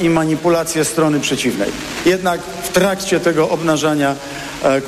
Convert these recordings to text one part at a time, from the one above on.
i manipulację strony przeciwnej. Jednak w trakcie tego obnażania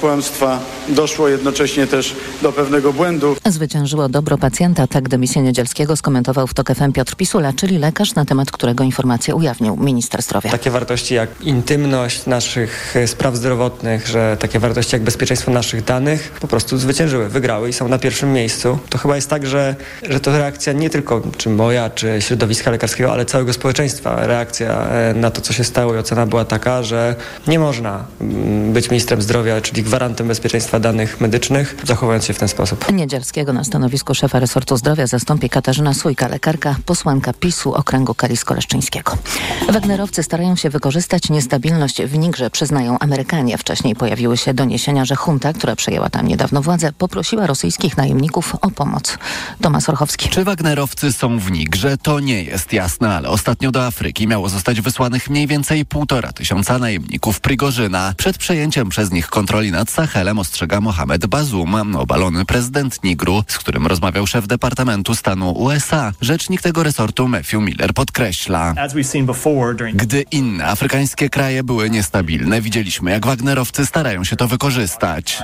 kłamstwa doszło jednocześnie też do pewnego błędu. Zwyciężyło dobro pacjenta, tak dymisję Niedzielskiego skomentował w TOK FM Piotr Pisula, czyli lekarz, na temat którego informację ujawnił minister zdrowia. Takie wartości jak intymność naszych e, spraw zdrowotnych, że takie wartości jak bezpieczeństwo naszych danych po prostu zwyciężyły, wygrały i są na pierwszym miejscu. To chyba jest tak, że, że to reakcja nie tylko czy moja, czy środowiska lekarskiego, ale całego społeczeństwa. Reakcja e, na to, co się stało i ocena była taka, że nie można mm, być ministrem zdrowia, czyli gwarantem bezpieczeństwa danych medycznych, zachowując się w ten sposób. Niedzielskiego na stanowisku szefa resortu zdrowia zastąpi Katarzyna Sujka, lekarka, posłanka PiSu okręgu kalisko-leszczyńskiego. Wagnerowcy starają się wykorzystać niestabilność w Nigrze, przyznają Amerykanie. Wcześniej pojawiły się doniesienia, że junta, która przejęła tam niedawno władzę, poprosiła rosyjskich najemników o pomoc. Tomasz Orchowski. Czy Wagnerowcy są w Nigrze? To nie jest jasne, ale ostatnio do Afryki miało zostać wysłanych mniej więcej półtora tysiąca najemników Prigorzyna. Przed przejęciem przez nich kontroli nad Sahelem ostrzega Mohamed Bazoum, obalony prezydent Nigru, z którym rozmawiał szef Departamentu Stanu USA. Rzecznik tego resortu Matthew Miller podkreśla. Gdy inne afrykańskie kraje były niestabilne, widzieliśmy jak Wagnerowcy starają się to wykorzystać.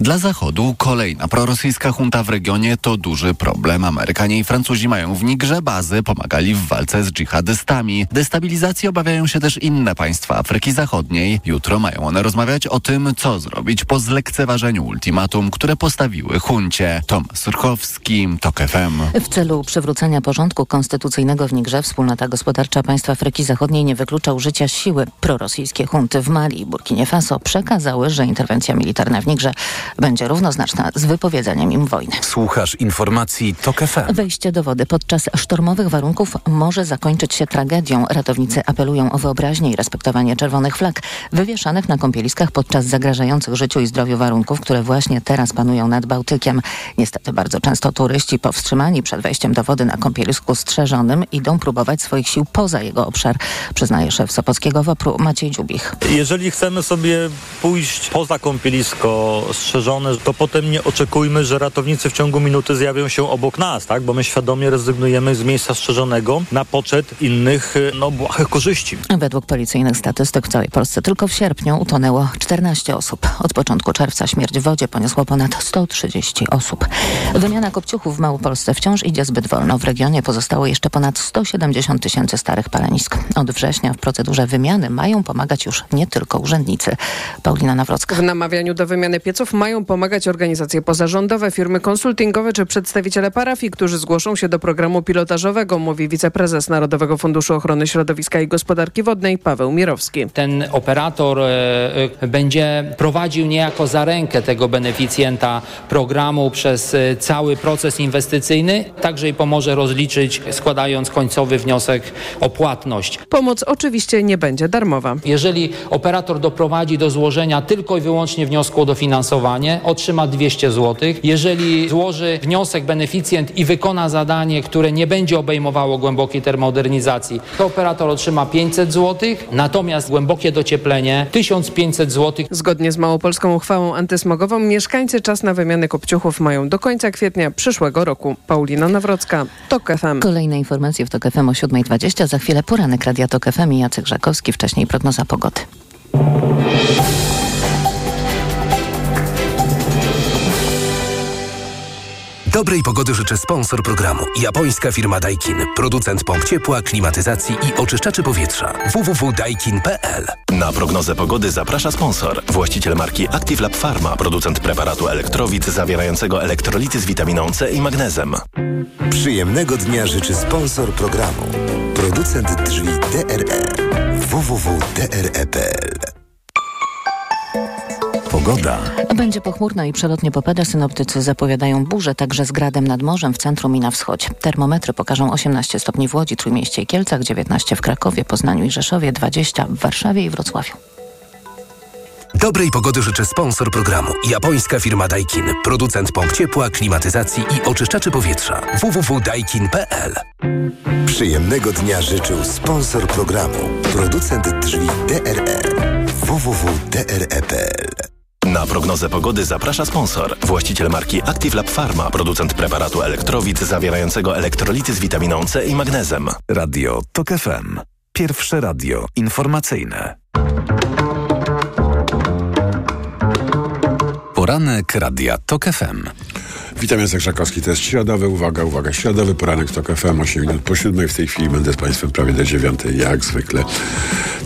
Dla Zachodu kolejna prorosyjska junta w regionie to duży problem. Amerykanie i Francuzi mają w Nigrze bazy, pomagali w walce z dżihadystami. Destabilizacji obawiają się też inne państwa Afryki Zachodniej. Jutro mają one rozmawiać o tym, co zrobić po zlekceważeniu ultimatum, które postawiły huncie. Tomasz Surkowski, TOK FM. W celu przywrócenia porządku konstytucyjnego w Nigrze wspólnota gospodarcza państw Afryki Zachodniej nie wyklucza użycia siły. Prorosyjskie hunty w Mali i Burkinie Faso przekazały, że interwencja militarna w Nigrze będzie równoznaczna z wypowiedzeniem im wojny. Słuchasz informacji TOK FM. Wejście do wody podczas sztormowych warunków może zakończyć się tragedią. Ratownicy apelują o wyobraźnię i respektowanie czerwonych flag wywieszanych na kąpieliskach podczas zagrażających życiu i zdrowiu warunków, które właśnie teraz panują nad Bałtykiem. Niestety bardzo często turyści powstrzymani przed wejściem do wody na kąpielisku strzeżonym idą próbować swoich sił poza jego obszar, przyznaje szef Sopockiego WOPR-u Maciej Dziubich. Jeżeli chcemy sobie pójść poza kąpielisko strzeżone, to potem nie oczekujmy, że ratownicy w ciągu minuty zjawią się obok nas, tak? Bo my świadomie rezygnujemy z miejsca strzeżonego na poczet innych, no, błahych korzyści. Według policyjnych statystyk w całej Polsce tylko w sierpniu utonęło 14 osób. Od początku czerwca śmierć w wodzie poniosło ponad 130 osób. Wymiana kopciuchów w Małopolsce wciąż idzie zbyt wolno. W regionie pozostało jeszcze ponad 170 tysięcy starych palenisk. Od września w procedurze wymiany mają pomagać już nie tylko urzędnicy. Paulina Nawrocka. W namawianiu do wymiany pieców mają pomagać organizacje pozarządowe, firmy konsultingowe czy przedstawiciele parafii, którzy zgłoszą się do programu pilotażowego, mówi wiceprezes Narodowego Funduszu Ochrony Środowiska i Gospodarki Wodnej Paweł Mirowski. Ten operator e, e, będzie prowadził niejako za rękę tego beneficjenta programu przez e, cały proces inwestycyjny, także i pomoże rozliczyć, składając końcowy wniosek o płatność. Pomoc oczywiście nie będzie darmowa. Jeżeli operator doprowadzi do złożenia tylko i wyłącznie wniosku o dofinansowanie, otrzyma 200 zł. Jeżeli złoży wniosek beneficjent i wykona zadanie, które nie będzie obejmowało głębokiej termomodernizacji, to operator otrzyma 500 zł, natomiast głębokie docieplenie 1500 zł. Zgodnie z małopolską uchwałą antysmogową mieszkańcy czas na wymianę kopciuchów mają do końca kwietnia przyszłego roku. Paulina Nawrocka, TOK FM. Kolejne informacje w TOK FM o 7.20. Za chwilę poranek Radia TOK FM i Jacek Żakowski. Wcześniej prognoza pogody. Dobrej pogody życzę sponsor programu. Japońska firma Daikin. Producent pomp ciepła, klimatyzacji i oczyszczaczy powietrza. www.daikin.pl Na prognozę pogody zaprasza sponsor. Właściciel marki Active Lab Pharma. Producent preparatu elektrowid zawierającego elektrolity z witaminą C i magnezem. Przyjemnego dnia życzy sponsor programu. Producent drzwi DRE. www.dre.pl Pogoda. Będzie pochmurno i przelotnie popada. Synoptycy zapowiadają burze, także z gradem nad morzem w centrum i na wschodzie. Termometry pokażą 18 stopni w Łodzi, Trójmieście i Kielcach, 19 w Krakowie, Poznaniu i Rzeszowie, 20 w Warszawie i Wrocławiu. Dobrej pogody życzę sponsor programu. Japońska firma Daikin. Producent pomp ciepła, klimatyzacji i oczyszczaczy powietrza. www.daikin.pl Przyjemnego dnia życzył sponsor programu. Producent drzwi DRE. www.dre.pl Na prognozę pogody zaprasza sponsor. Właściciel marki Active Lab Pharma. Producent preparatu elektrowid zawierającego elektrolity z witaminą C i magnezem. Radio TOK FM. Pierwsze radio informacyjne. Poranek Radia TOK FM. Witam, Jacek Szakowski. To jest środowy, uwaga, uwaga, środowy poranek TOK FM, 8 minut po siódmej. W tej chwili będę z Państwem prawie do dziewiątej, jak zwykle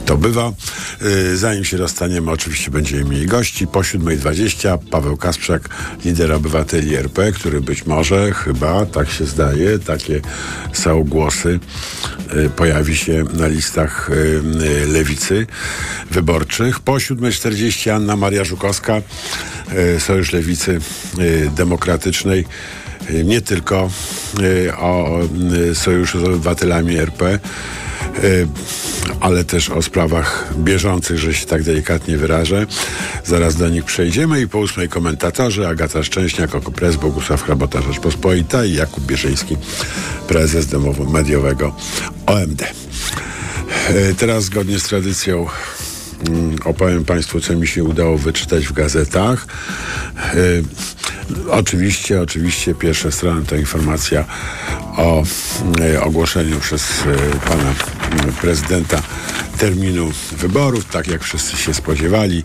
to bywa. Yy, zanim się rozstaniemy, oczywiście będziemy mieli gości. Po 7.20 Paweł Kasprzak, lider obywateli RP, który być może, chyba, tak się zdaje, takie są głosy, yy, pojawi się na listach yy, lewicy wyborczych. Po 7.40 Anna Maria Żukowska, Sojusz Lewicy Demokratycznej nie tylko o sojuszu z obywatelami RP, ale też o sprawach bieżących, że się tak delikatnie wyrażę. Zaraz do nich przejdziemy i po ósmej komentatorzy Agata Szczęśniak, Okopres, Bogusław Hrabota Rzeczpospolita i Jakub Bierzyński, prezes domowo mediowego OMD. Teraz zgodnie z tradycją mm, opowiem Państwu, co mi się udało wyczytać w gazetach. Oczywiście, oczywiście pierwsza strona to informacja o e, ogłoszeniu przez e, pana prezydenta terminu wyborów, tak jak wszyscy się spodziewali.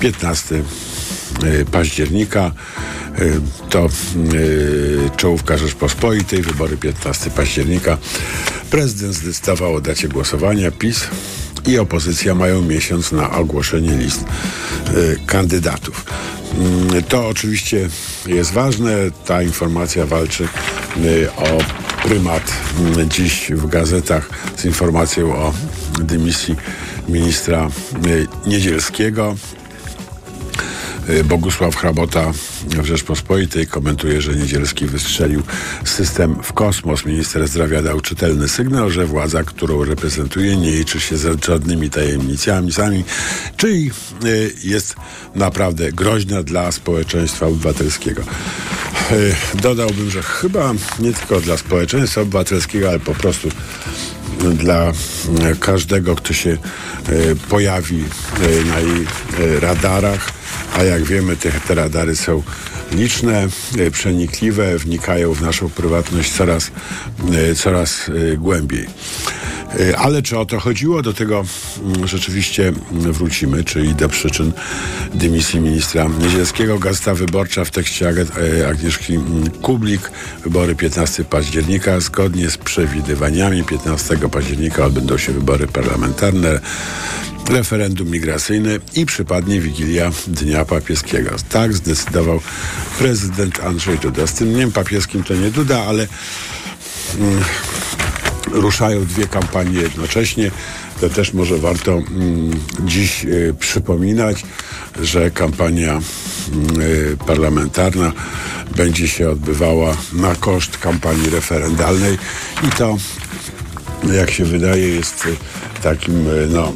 15 e, października to czołówka Rzeczpospolitej, wybory 15 października. Prezydent zdecydował o dacie głosowania. PiS i opozycja mają miesiąc na ogłoszenie list kandydatów. Mm, to oczywiście jest ważne. Ta informacja walczy y, o prymat mm, dziś w gazetach z informacją o dymisji ministra y, Niedzielskiego. Y, Bogusław Hrabota w Rzeczpospolitej komentuje, że Niedzielski wystrzelił system w kosmos. Minister zdrowia dał czytelny sygnał, że władza, którą reprezentuje, nie liczy się z żadnymi tajemnicami, sami, czyli y, jest naprawdę groźna dla społeczeństwa obywatelskiego. Y, dodałbym, że chyba nie tylko dla społeczeństwa obywatelskiego, ale po prostu dla każdego, kto się pojawi na jej radarach a jak wiemy, te, te radary są liczne, e, przenikliwe, wnikają w naszą prywatność coraz, e, coraz e, głębiej. Ale czy o to chodziło? Do tego mm, rzeczywiście wrócimy, czyli do przyczyn dymisji ministra Niedzielskiego. Gazeta Wyborcza w tekście Agnieszki mm, Kublik. Wybory 15 października. Zgodnie z przewidywaniami 15 października odbędą się wybory parlamentarne referendum migracyjne i przypadnie Wigilia Dnia Papieskiego. Tak zdecydował prezydent Andrzej Duda. Z tym dniem papieskim to nie Duda, ale mm, ruszają dwie kampanie jednocześnie. To też może warto mm, dziś y, przypominać, że kampania y, parlamentarna będzie się odbywała na koszt kampanii referendalnej i to, jak się wydaje, jest takim y, no,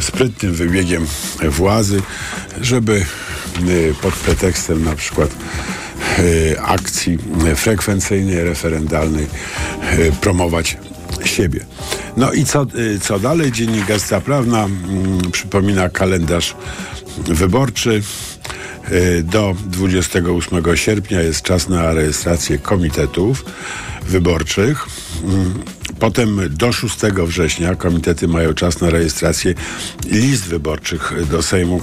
sprytnym wybiegiem władzy, żeby pod pretekstem na przykład akcji frekwencyjnej, referendalnej y, promować siebie. No i co, co dalej? Dziennik Gazeta Prawna mm, przypomina kalendarz wyborczy. Do 28 sierpnia jest czas na rejestrację komitetów wyborczych. Mm, Potem do 6 września komitety mają czas na rejestrację list wyborczych do Sejmu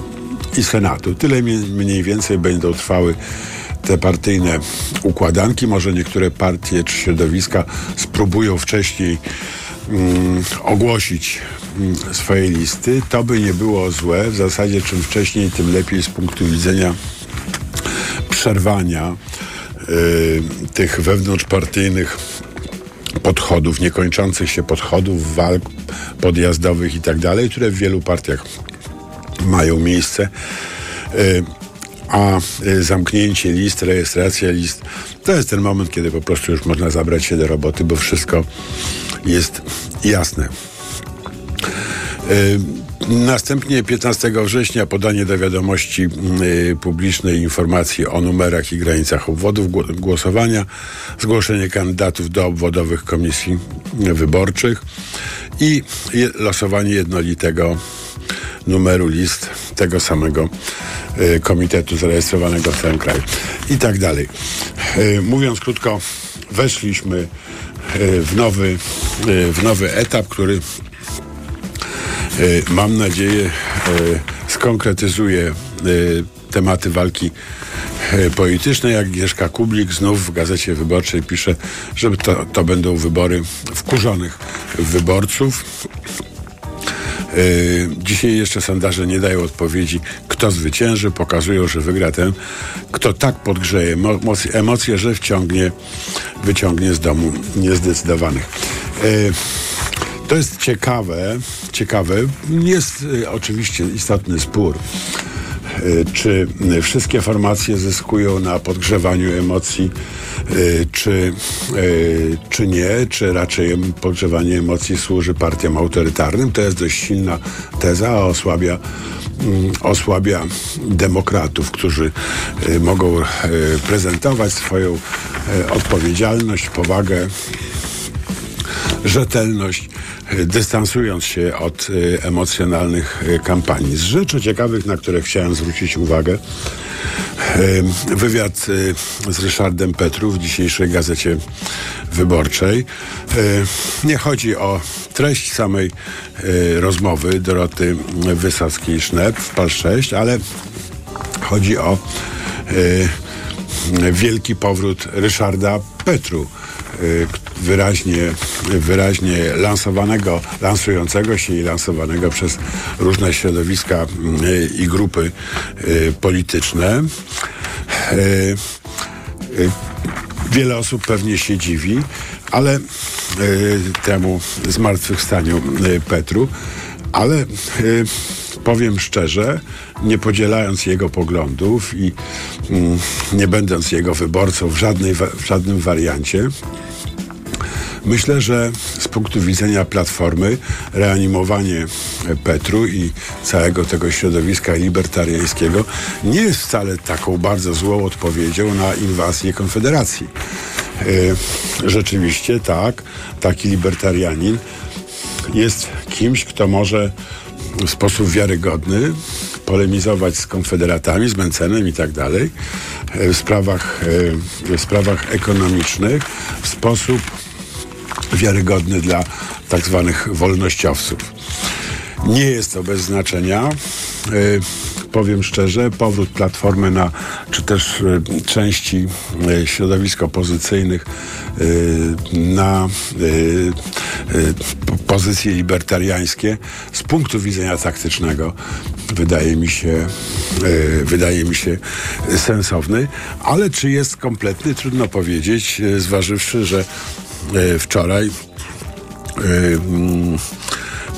i Senatu. Tyle mniej więcej będą trwały te partyjne układanki. Może niektóre partie czy środowiska spróbują wcześniej mm, ogłosić mm, swoje listy. To by nie było złe. W zasadzie czym wcześniej, tym lepiej z punktu widzenia przerwania y, tych wewnątrzpartyjnych podchodów, niekończących się podchodów, walk podjazdowych i tak dalej, które w wielu partiach mają miejsce. Y, a y, zamknięcie list, rejestracja list, to jest ten moment, kiedy po prostu już można zabrać się do roboty, bo wszystko jest jasne. Y, Następnie 15 września podanie do wiadomości y, publicznej informacji o numerach i granicach obwodów głosowania, zgłoszenie kandydatów do obwodowych komisji wyborczych i losowanie jednolitego numeru list tego samego y, komitetu zarejestrowanego w całym kraju i tak dalej. Y, mówiąc krótko, weszliśmy w nowy, w nowy etap, który mam nadzieję, skonkretyzuje tematy walki politycznej. Jak Agnieszka Kublik znów w Gazecie Wyborczej pisze, że to, to będą wybory wkurzonych wyborców. Dzisiaj jeszcze sondaże nie dają odpowiedzi, kto zwycięży. Pokazują, że wygra ten, kto tak podgrzeje emocje, że wciągnie, wyciągnie z domu niezdecydowanych. To jest ciekawe, ciekawe. Jest oczywiście istotny spór czy wszystkie formacje zyskują na podgrzewaniu emocji, czy, czy nie, czy raczej podgrzewanie emocji służy partiom autorytarnym. To jest dość silna teza, a osłabia, osłabia demokratów, którzy mogą prezentować swoją odpowiedzialność, powagę, rzetelność dystansując się od emocjonalnych kampanii. Z rzeczy ciekawych, na które chciałem zwrócić uwagę, wywiad z Ryszardem Petru w dzisiejszej gazecie wyborczej. Nie chodzi o treść samej rozmowy Doroty Wysockiej-Sznep w PAL 6, ale chodzi o wielki powrót Ryszarda Petru wyraźnie, wyraźnie lansowanego, lansującego się i lansowanego przez różne środowiska i grupy polityczne. Wiele osób pewnie się dziwi, ale temu zmartwychwstaniu Petru, ale powiem szczerze, nie podzielając jego poglądów i mm, nie będąc jego wyborcą w, żadnej, w żadnym wariancie, Myślę, że z punktu widzenia Platformy reanimowanie Petru i całego tego środowiska libertariańskiego nie jest wcale taką bardzo złą odpowiedzią na inwazję Konfederacji. Rzeczywiście tak, taki libertarianin jest kimś, kto może w sposób wiarygodny polemizować z konfederatami, z Mencenem i tak dalej w sprawach, w sprawach ekonomicznych w sposób wiarygodny dla tak zwanych wolnościowców. Nie jest to bez znaczenia. powiem szczerze, powrót Platformy na, czy też części środowisk opozycyjnych na pozycje libertariańskie z punktu widzenia taktycznego wydaje mi się wydaje mi się sensowny, ale czy jest kompletny, trudno powiedzieć, zważywszy, że wczoraj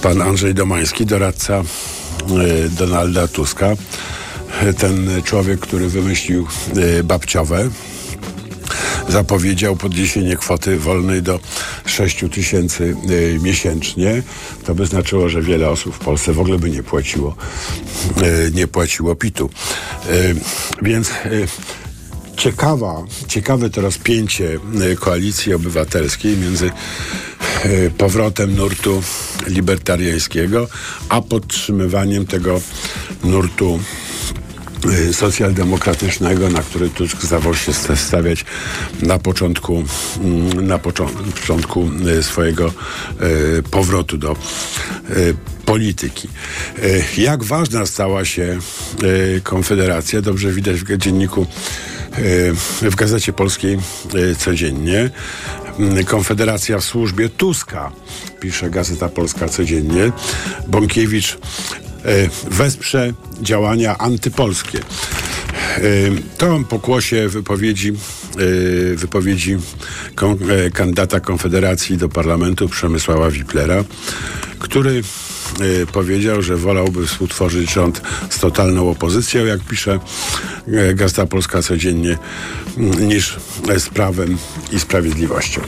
pan Andrzej Domański, doradca Donalda Tuska, ten człowiek, który wymyślił babciowe, zapowiedział podniesienie kwoty wolnej do 6 tysięcy miesięcznie. To by znaczyło, że wiele osób w Polsce w ogóle by nie płaciło, nie płaciło PIT-u. Więc ciekawa, ciekawe to rozpięcie koalicji obywatelskiej między powrotem nurtu libertariańskiego, a podtrzymywaniem tego nurtu socjaldemokratycznego, na który Tusk zdawał się stawiać na początku, na początku swojego powrotu do polityki. Jak ważna stała się Konfederacja, dobrze widać w dzienniku w Gazecie Polskiej codziennie. Konfederacja w służbie Tuska, pisze Gazeta Polska codziennie. Bąkiewicz wesprze działania antypolskie. To pokłosie wypowiedzi, wypowiedzi kandydata Konfederacji do parlamentu Przemysława Wiplera, który powiedział, że wolałby współtworzyć rząd z totalną opozycją, jak pisze Gazeta Polska codziennie, niż z prawem i sprawiedliwością.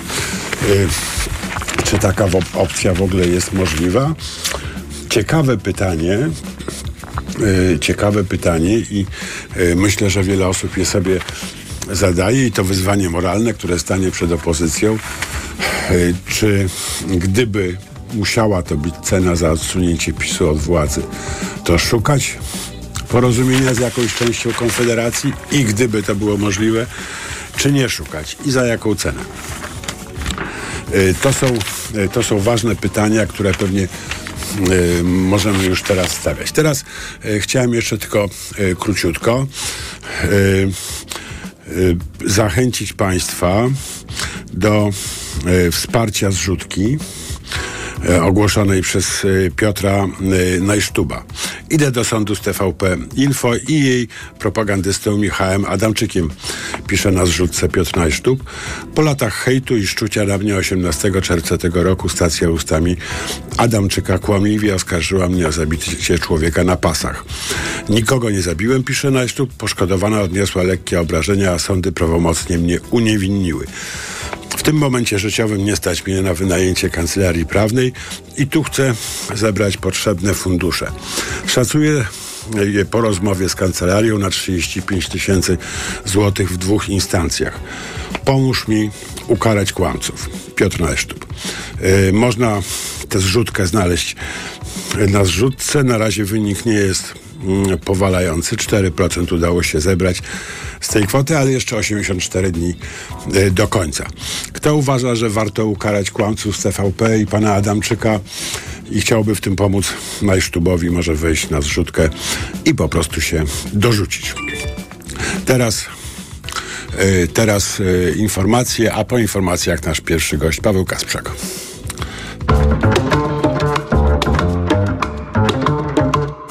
Czy taka opcja w ogóle jest możliwa? Ciekawe pytanie. Ciekawe pytanie i myślę, że wiele osób je sobie zadaje i to wyzwanie moralne, które stanie przed opozycją. Czy gdyby musiała to być cena za odsunięcie PiSu od władzy, to szukać porozumienia z jakąś częścią Konfederacji i gdyby to było możliwe, czy nie szukać i za jaką cenę. To są, to są ważne pytania, które pewnie możemy już teraz stawiać. Teraz y, chciałem jeszcze tylko y, króciutko zachęcić Państwa do wsparcia zrzutki ogłoszonej przez e, Piotra e, Najsztuba. Idę do sądu z TVP Info i jej propagandystą Michałem Adamczykiem. Pisze na zrzutce Piotr Najsztub. Po latach hejtu i szczucia na mnie 18 czerwca tego roku stacja ustami Adamczyka kłamliwie oskarżyła mnie o zabicie człowieka na pasach. Nikogo nie zabiłem, pisze Najsztub. Poszkodowana odniosła lekkie obrażenia, a sądy prawomocnie mnie uniewinniły. W tym momencie życiowym nie stać mnie na wynajęcie kancelarii prawnej i tu chcę zebrać potrzebne fundusze. Szacuję po rozmowie z kancelarią na 35 tysięcy złotych w dwóch instancjach. Pomóż mi ukarać kłamców. Piotr Nalesztub. Yy, można tę zrzutkę znaleźć na zrzutce. Na razie wynik nie jest powalający. 4% udało się zebrać z tej kwoty, ale jeszcze 84 dni y, do końca. Kto uważa, że warto ukarać kłamców z TVP i pana Adamczyka i chciałby w tym pomóc Majsztubowi, może wejść na zrzutkę i po prostu się dorzucić. Teraz y, Teraz y, informacje, a po informacjach nasz pierwszy gość Paweł Kasprzak.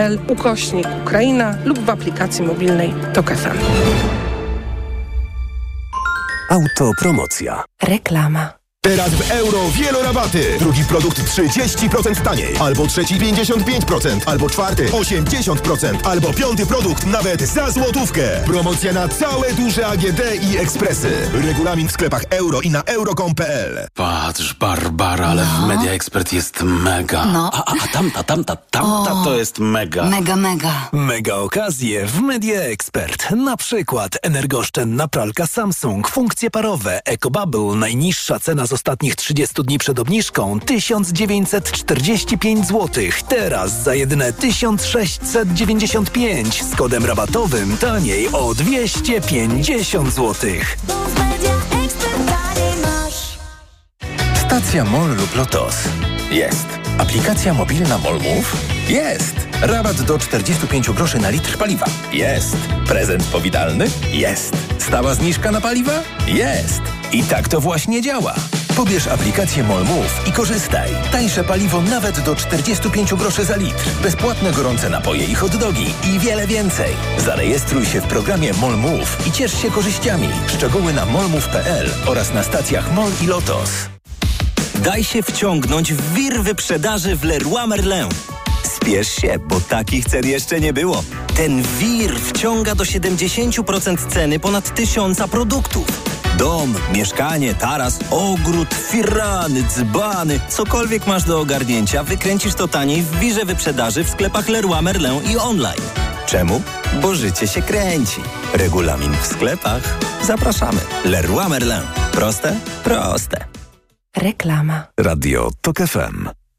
pl ukośnik Ukraina lub w aplikacji mobilnej TOK FM. Autopromocja. Reklama. Teraz w euro wielorabaty. Drugi produkt 30% taniej. Albo trzeci 55%. Albo czwarty 80%. Albo piąty produkt nawet za złotówkę. Promocja na całe duże AGD i ekspresy. Regulamin w sklepach euro i na euro.com.pl Patrz, Barbara, ale no. w Media Expert jest mega. No. A, a, a tamta, tamta, tamta o, to jest mega. Mega, mega. Mega okazje w Media Expert. Na przykład energooszczędna pralka Samsung, funkcje parowe, EcoBubble, najniższa cena z ostatnich 30 dni przed obniżką 1945 zł. Teraz za jedyne 1695 z kodem rabatowym taniej o 250 zł. Stacja MOL lub LOTOS. Jest. Aplikacja mobilna MOLMów? Jest. Rabat do 45 groszy na litr paliwa? Jest. Prezent powitalny? Jest. Stała zniżka na paliwa? Jest. I tak to właśnie działa. Pobierz aplikację MOLMOVE i korzystaj. Tańsze paliwo nawet do 45 groszy za litr. Bezpłatne gorące napoje i hot-dogi i wiele więcej. Zarejestruj się w programie MOLMOVE i ciesz się korzyściami. Szczegóły na molmove.pl oraz na stacjach MOL i LOTOS. Daj się wciągnąć w wir wyprzedaży w Leroy Merlin. Spiesz się, bo takich cen jeszcze nie było. Ten wir wciąga do 70% ceny ponad tysiąca produktów. Dom, mieszkanie, taras, ogród, firany, dzbany, cokolwiek masz do ogarnięcia, wykręcisz to taniej w wirze wyprzedaży w sklepach Leroy Merlin i online. Czemu? Bo życie się kręci. Regulamin w sklepach. Zapraszamy. Leroy Merlin. Proste? Proste. Reklama. Radio TOK FM.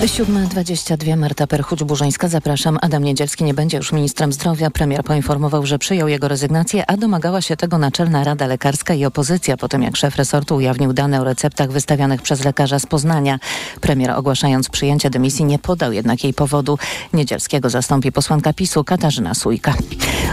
7.22 Marta Perchuć-Burzyńska. Zapraszam. Adam Niedzielski nie będzie już ministrem zdrowia. Premier poinformował, że przyjął jego rezygnację, a domagała się tego Naczelna Rada Lekarska i opozycja po tym, jak szef resortu ujawnił dane o receptach wystawianych przez lekarza z Poznania. Premier ogłaszając przyjęcie dymisji nie podał jednak jej powodu. Niedzielskiego zastąpi posłanka PiSu Katarzyna Sujka.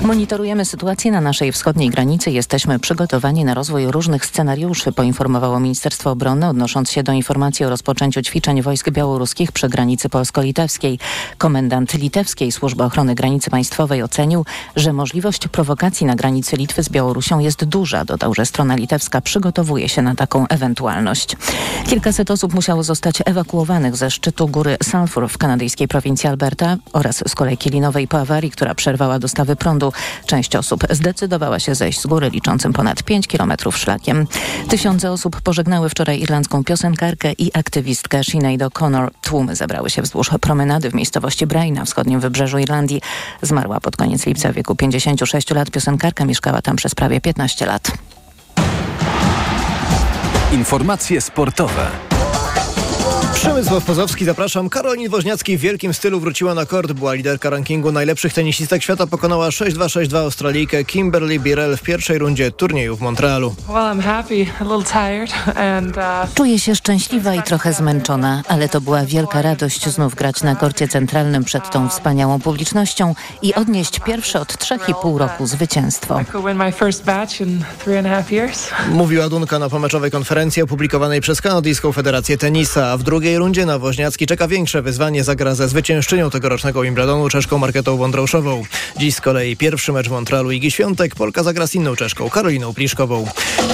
Monitorujemy sytuację na naszej wschodniej granicy. Jesteśmy przygotowani na rozwój różnych scenariuszy, poinformowało Ministerstwo Obrony, odnosząc się do informacji o rozpoczęciu ćwiczeń wojsk białoruskich przy granicy polsko-litewskiej. Komendant litewskiej Służby Ochrony Granicy Państwowej ocenił, że możliwość prowokacji na granicy Litwy z Białorusią jest duża. Dodał, że strona litewska przygotowuje się na taką ewentualność. Kilkaset osób musiało zostać ewakuowanych ze szczytu góry Sulphur w kanadyjskiej prowincji Alberta oraz z kolejki linowej po awarii, która przerwała dostawy prądu. Część osób zdecydowała się zejść z góry, liczącym ponad 5 kilometrów szlakiem. Tysiące osób pożegnały wczoraj irlandzką piosenkarkę i aktywistkę Sinead O'Connor. Tłumy zebrały się wzdłuż promenady w miejscowości Bray na wschodnim wybrzeżu Irlandii. Zmarła pod koniec lipca w wieku 56 lat. Piosenkarka mieszkała tam przez prawie 15 lat. Informacje sportowe. Przemysław Pozowski, zapraszam. Karolin Woźniacki w wielkim stylu wróciła na kort. Była liderka rankingu najlepszych tenisistek świata. Pokonała 6-2-6-2 Australijkę Kimberly Birrell w pierwszej rundzie turnieju w Montrealu. Czuję się szczęśliwa i trochę zmęczona, ale to była wielka radość znów grać na korcie centralnym przed tą wspaniałą publicznością i odnieść pierwsze od trzech i pół roku zwycięstwo. Mówiła Dunka na pomeczowej konferencji opublikowanej przez Kanadyjską Federację Tenisa, a w drugiej rundzie na Woźniacki czeka większe wyzwanie. Zagra ze zwyciężczynią tegorocznego Wimbledonu Czeszką Marketą Wądroszową. Dziś z kolei pierwszy mecz Montrealu Igi Świątek. Polka zagra z inną Czeszką Karoliną Pliszkową.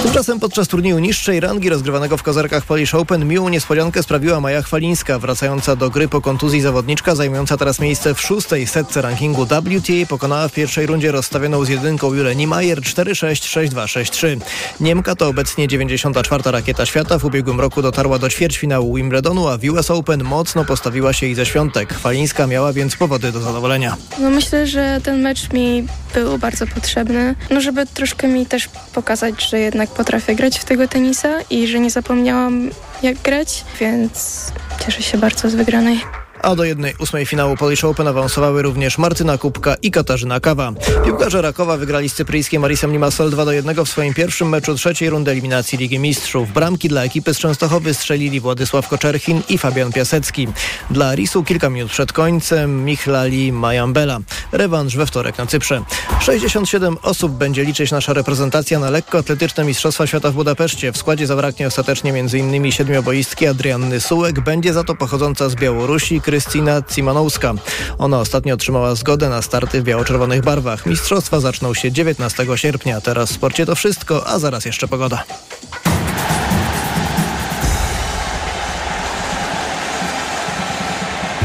Tymczasem podczas turnieju niższej rangi rozgrywanego w kozarkach Polish Open miłą niespodziankę sprawiła Maja Chwalińska. Wracająca do gry po kontuzji zawodniczka zajmująca teraz miejsce w szóstej setce rankingu WTA pokonała w pierwszej rundzie rozstawioną z jedynką Julę Niemeyer 4-6, 6-2, 6-3. Niemka to obecnie 94. rakieta świata. W ubiegłym roku dotarła do ćwierćfinału Wimbledonu, a w US Open mocno postawiła się i ze świątek. Chwalińska miała więc powody do zadowolenia. No myślę, że ten mecz mi był bardzo potrzebny, no żeby troszkę mi też pokazać, że jednak potrafię grać w tego tenisa i że nie zapomniałam jak grać, więc cieszę się bardzo z wygranej a do jednej ósmej finału Polish Open awansowały również Martyna Kubka i Katarzyna Kawa. Piłkarze Rakowa wygrali z cypryjskim Marisem Limassol 2 do 1 w swoim pierwszym meczu trzeciej rundy eliminacji Ligi Mistrzów. Bramki dla ekipy z Częstochowy strzelili Władysław Koczerchin i Fabian Piasecki. Dla Risu kilka minut przed końcem Michlali Majambela. Rewanż we wtorek na Cyprze. 67 osób będzie liczyć nasza reprezentacja na lekkoatletyczne Mistrzostwa Świata w Budapeszcie. W składzie zabraknie ostatecznie m.in. siedmioboistki Adrianny Sułek. Będzie za to pochodząca z Białorusi Krystyna Cimanowska. Ona ostatnio otrzymała zgodę na starty w biało-czerwonych barwach. Mistrzostwa zaczną się 19 sierpnia. Teraz w sporcie to wszystko, a zaraz jeszcze pogoda.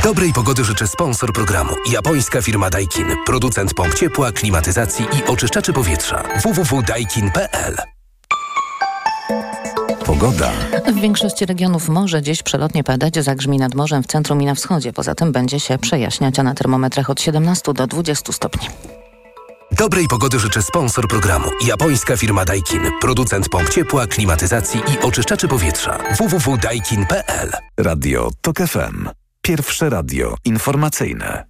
Dobrej pogody życzę sponsor programu. Japońska firma Daikin. Producent pomp ciepła, klimatyzacji i oczyszczaczy powietrza. www.daikin.pl Pogoda. W większości regionów może dziś przelotnie padać, zagrzmi nad morzem w centrum i na wschodzie. Poza tym będzie się przejaśniać, a na termometrach od 17 do 20 stopni. Dobrej pogody życzę sponsor programu. Japońska firma Daikin. Producent pomp ciepła, klimatyzacji i oczyszczaczy powietrza. www.daikin.pl Radio TOK FM. Pierwsze radio informacyjne.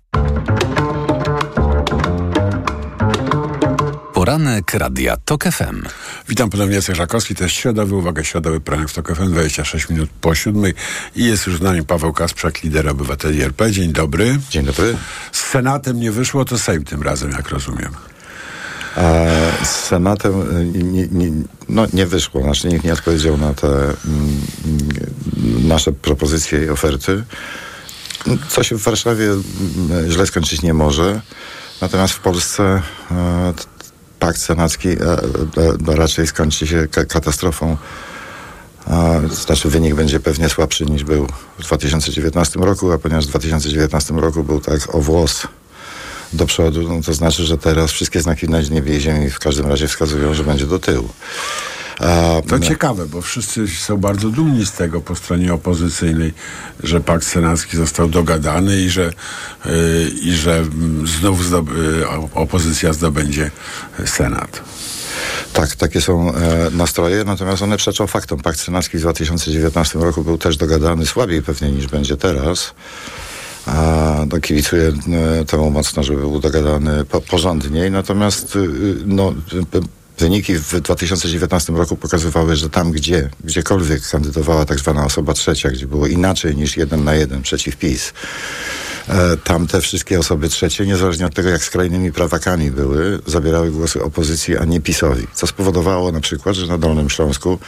Poranek Radia TOK FM. Witam ponownie, Jacek Żakowski, to jest środowy, uwaga, środowy poranek w TOK FM, 26 minut po siódmej i jest już z nami Paweł Kasprzak, lider obywateli RP. Dzień dobry. Dzień dobry. Z Senatem nie wyszło, to Sejm tym razem, jak rozumiem. E, z Senatem nie, nie, no, nie wyszło, znaczy nikt nie odpowiedział na te mm, nasze propozycje i oferty. Co się w Warszawie mm, źle skończyć nie może. Natomiast w Polsce e, pakt senacki e, e, raczej skończy się katastrofą. Znaczy wynik będzie pewnie słabszy niż był w 2019 roku, a ponieważ w 2019 roku był tak o włos do przodu, no to znaczy, że teraz wszystkie znaki na niebie ziemi w każdym razie wskazują, że będzie do tyłu. To ciekawe, bo wszyscy są bardzo dumni z tego po stronie opozycyjnej, że pakt senacki został dogadany i że, yy, i że znów zdob yy, opozycja zdobędzie Senat. Tak, takie są e, nastroje, natomiast one przeczą faktom. Pakt senacki w 2019 roku był też dogadany słabiej pewnie niż będzie teraz. A no, kibicuję e, temu mocno, żeby był dogadany po, porządniej. Natomiast y, no, Wyniki w 2019 roku pokazywały, że tam, gdzie gdziekolwiek kandydowała tak zwana osoba trzecia, gdzie było inaczej niż jeden na jeden przeciw PiS, E, tam te wszystkie osoby trzecie, niezależnie od tego, jak skrajnymi prawakami były, zabierały głosy opozycji, a nie PiSowi. Co spowodowało na przykład, że na Dolnym Śląsku,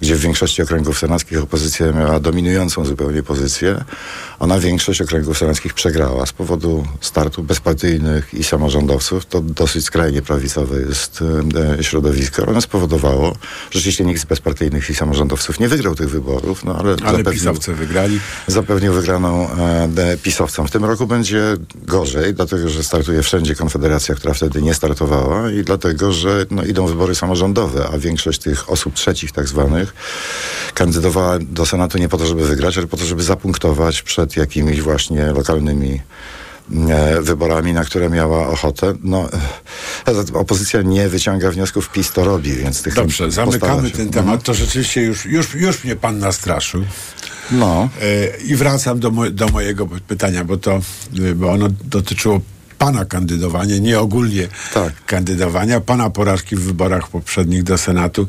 gdzie w większości okręgów senackich opozycja miała dominującą zupełnie pozycję, ona większość okręgów senackich przegrała z powodu startu bezpartyjnych i samorządowców. To dosyć skrajnie prawicowe jest e, środowisko. Ono spowodowało, że rzeczywiście nikt z bezpartyjnych i samorządowców nie wygrał tych wyborów, no ale, Ale zapewnił, pisowcy wygrali. zapewnił wygraną e, pisowcom. W tym roku będzie gorzej, dlatego że startuje wszędzie Konfederacja, która wtedy nie startowała i dlatego, że no, idą wybory samorządowe, a większość tych osób trzecich tak zwanych kandydowała do Senatu nie po to, żeby wygrać, ale po to, żeby zapunktować przed jakimiś właśnie lokalnymi wyborami, na które miała ochotę. No, e, opozycja nie wyciąga wniosków, PiS to robi, więc tych Dobrze, zamykamy ten temat. To rzeczywiście już, już, już mnie pan nastraszył. No. E, I wracam do, mo- do mojego pytania, bo to e, bo ono dotyczyło pana kandydowania, nie ogólnie Tak. kandydowania, pana porażki w wyborach poprzednich do Senatu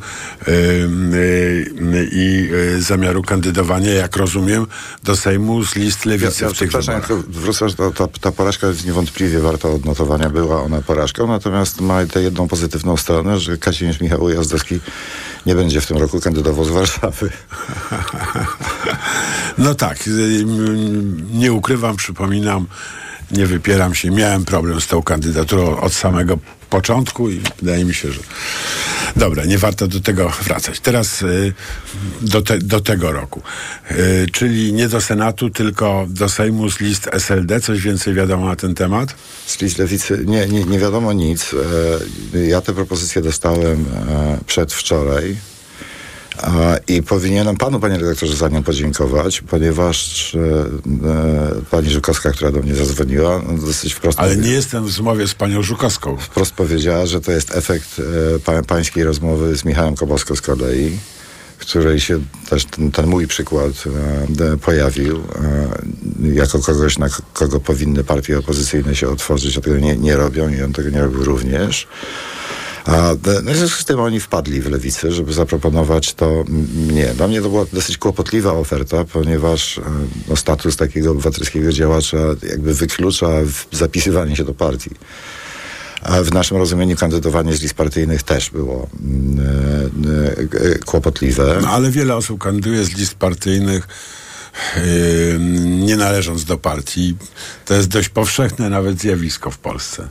i e, zamiaru kandydowania, jak rozumiem, do Sejmu z list lewicy Ja, ja w tych wyborach. wrócę, że ta, ta, ta porażka jest niewątpliwie warta odnotowania. Była ona porażką, natomiast ma tę jedną pozytywną stronę, że Kazimierz Michał Ujazdowski nie będzie w tym roku kandydował z Warszawy. No tak, y, nie ukrywam, przypominam, nie wypieram się. Miałem problem z tą kandydaturą od samego początku i wydaje mi się, że dobra, nie warto do tego wracać. Teraz y, do, te, do tego roku, y, czyli nie do Senatu, tylko do Sejmu z list SLD. Coś więcej wiadomo na ten temat? Z list lewicy nie, nie, nie wiadomo nic. E, ja tę propozycję dostałem e, przedwczoraj. I powinienem panu, panie redaktorze, za nią podziękować, ponieważ e, e, pani Żukowska, która do mnie zadzwoniła, dosyć wprost Ale nie jestem w zmowie z panią Żukowską. wprost powiedziała, że to jest efekt e, pa, pańskiej rozmowy z Michałem Koboską z kolei, w której się też ten, ten mój przykład e, pojawił e, jako kogoś, na kogo powinny partie opozycyjne się otworzyć, a tego nie, nie robią i on tego nie robił również. A no, w związku z tym oni wpadli w lewicy, żeby zaproponować to mnie. Dla mnie to była dosyć kłopotliwa oferta, ponieważ e, no, status takiego obywatelskiego działacza jakby wyklucza zapisywanie się do partii. A w naszym rozumieniu kandydowanie z list partyjnych też było mm, e, e, kłopotliwe. No, ale wiele osób kandyduje z list partyjnych, nie należąc do partii. To jest dość powszechne nawet zjawisko w Polsce.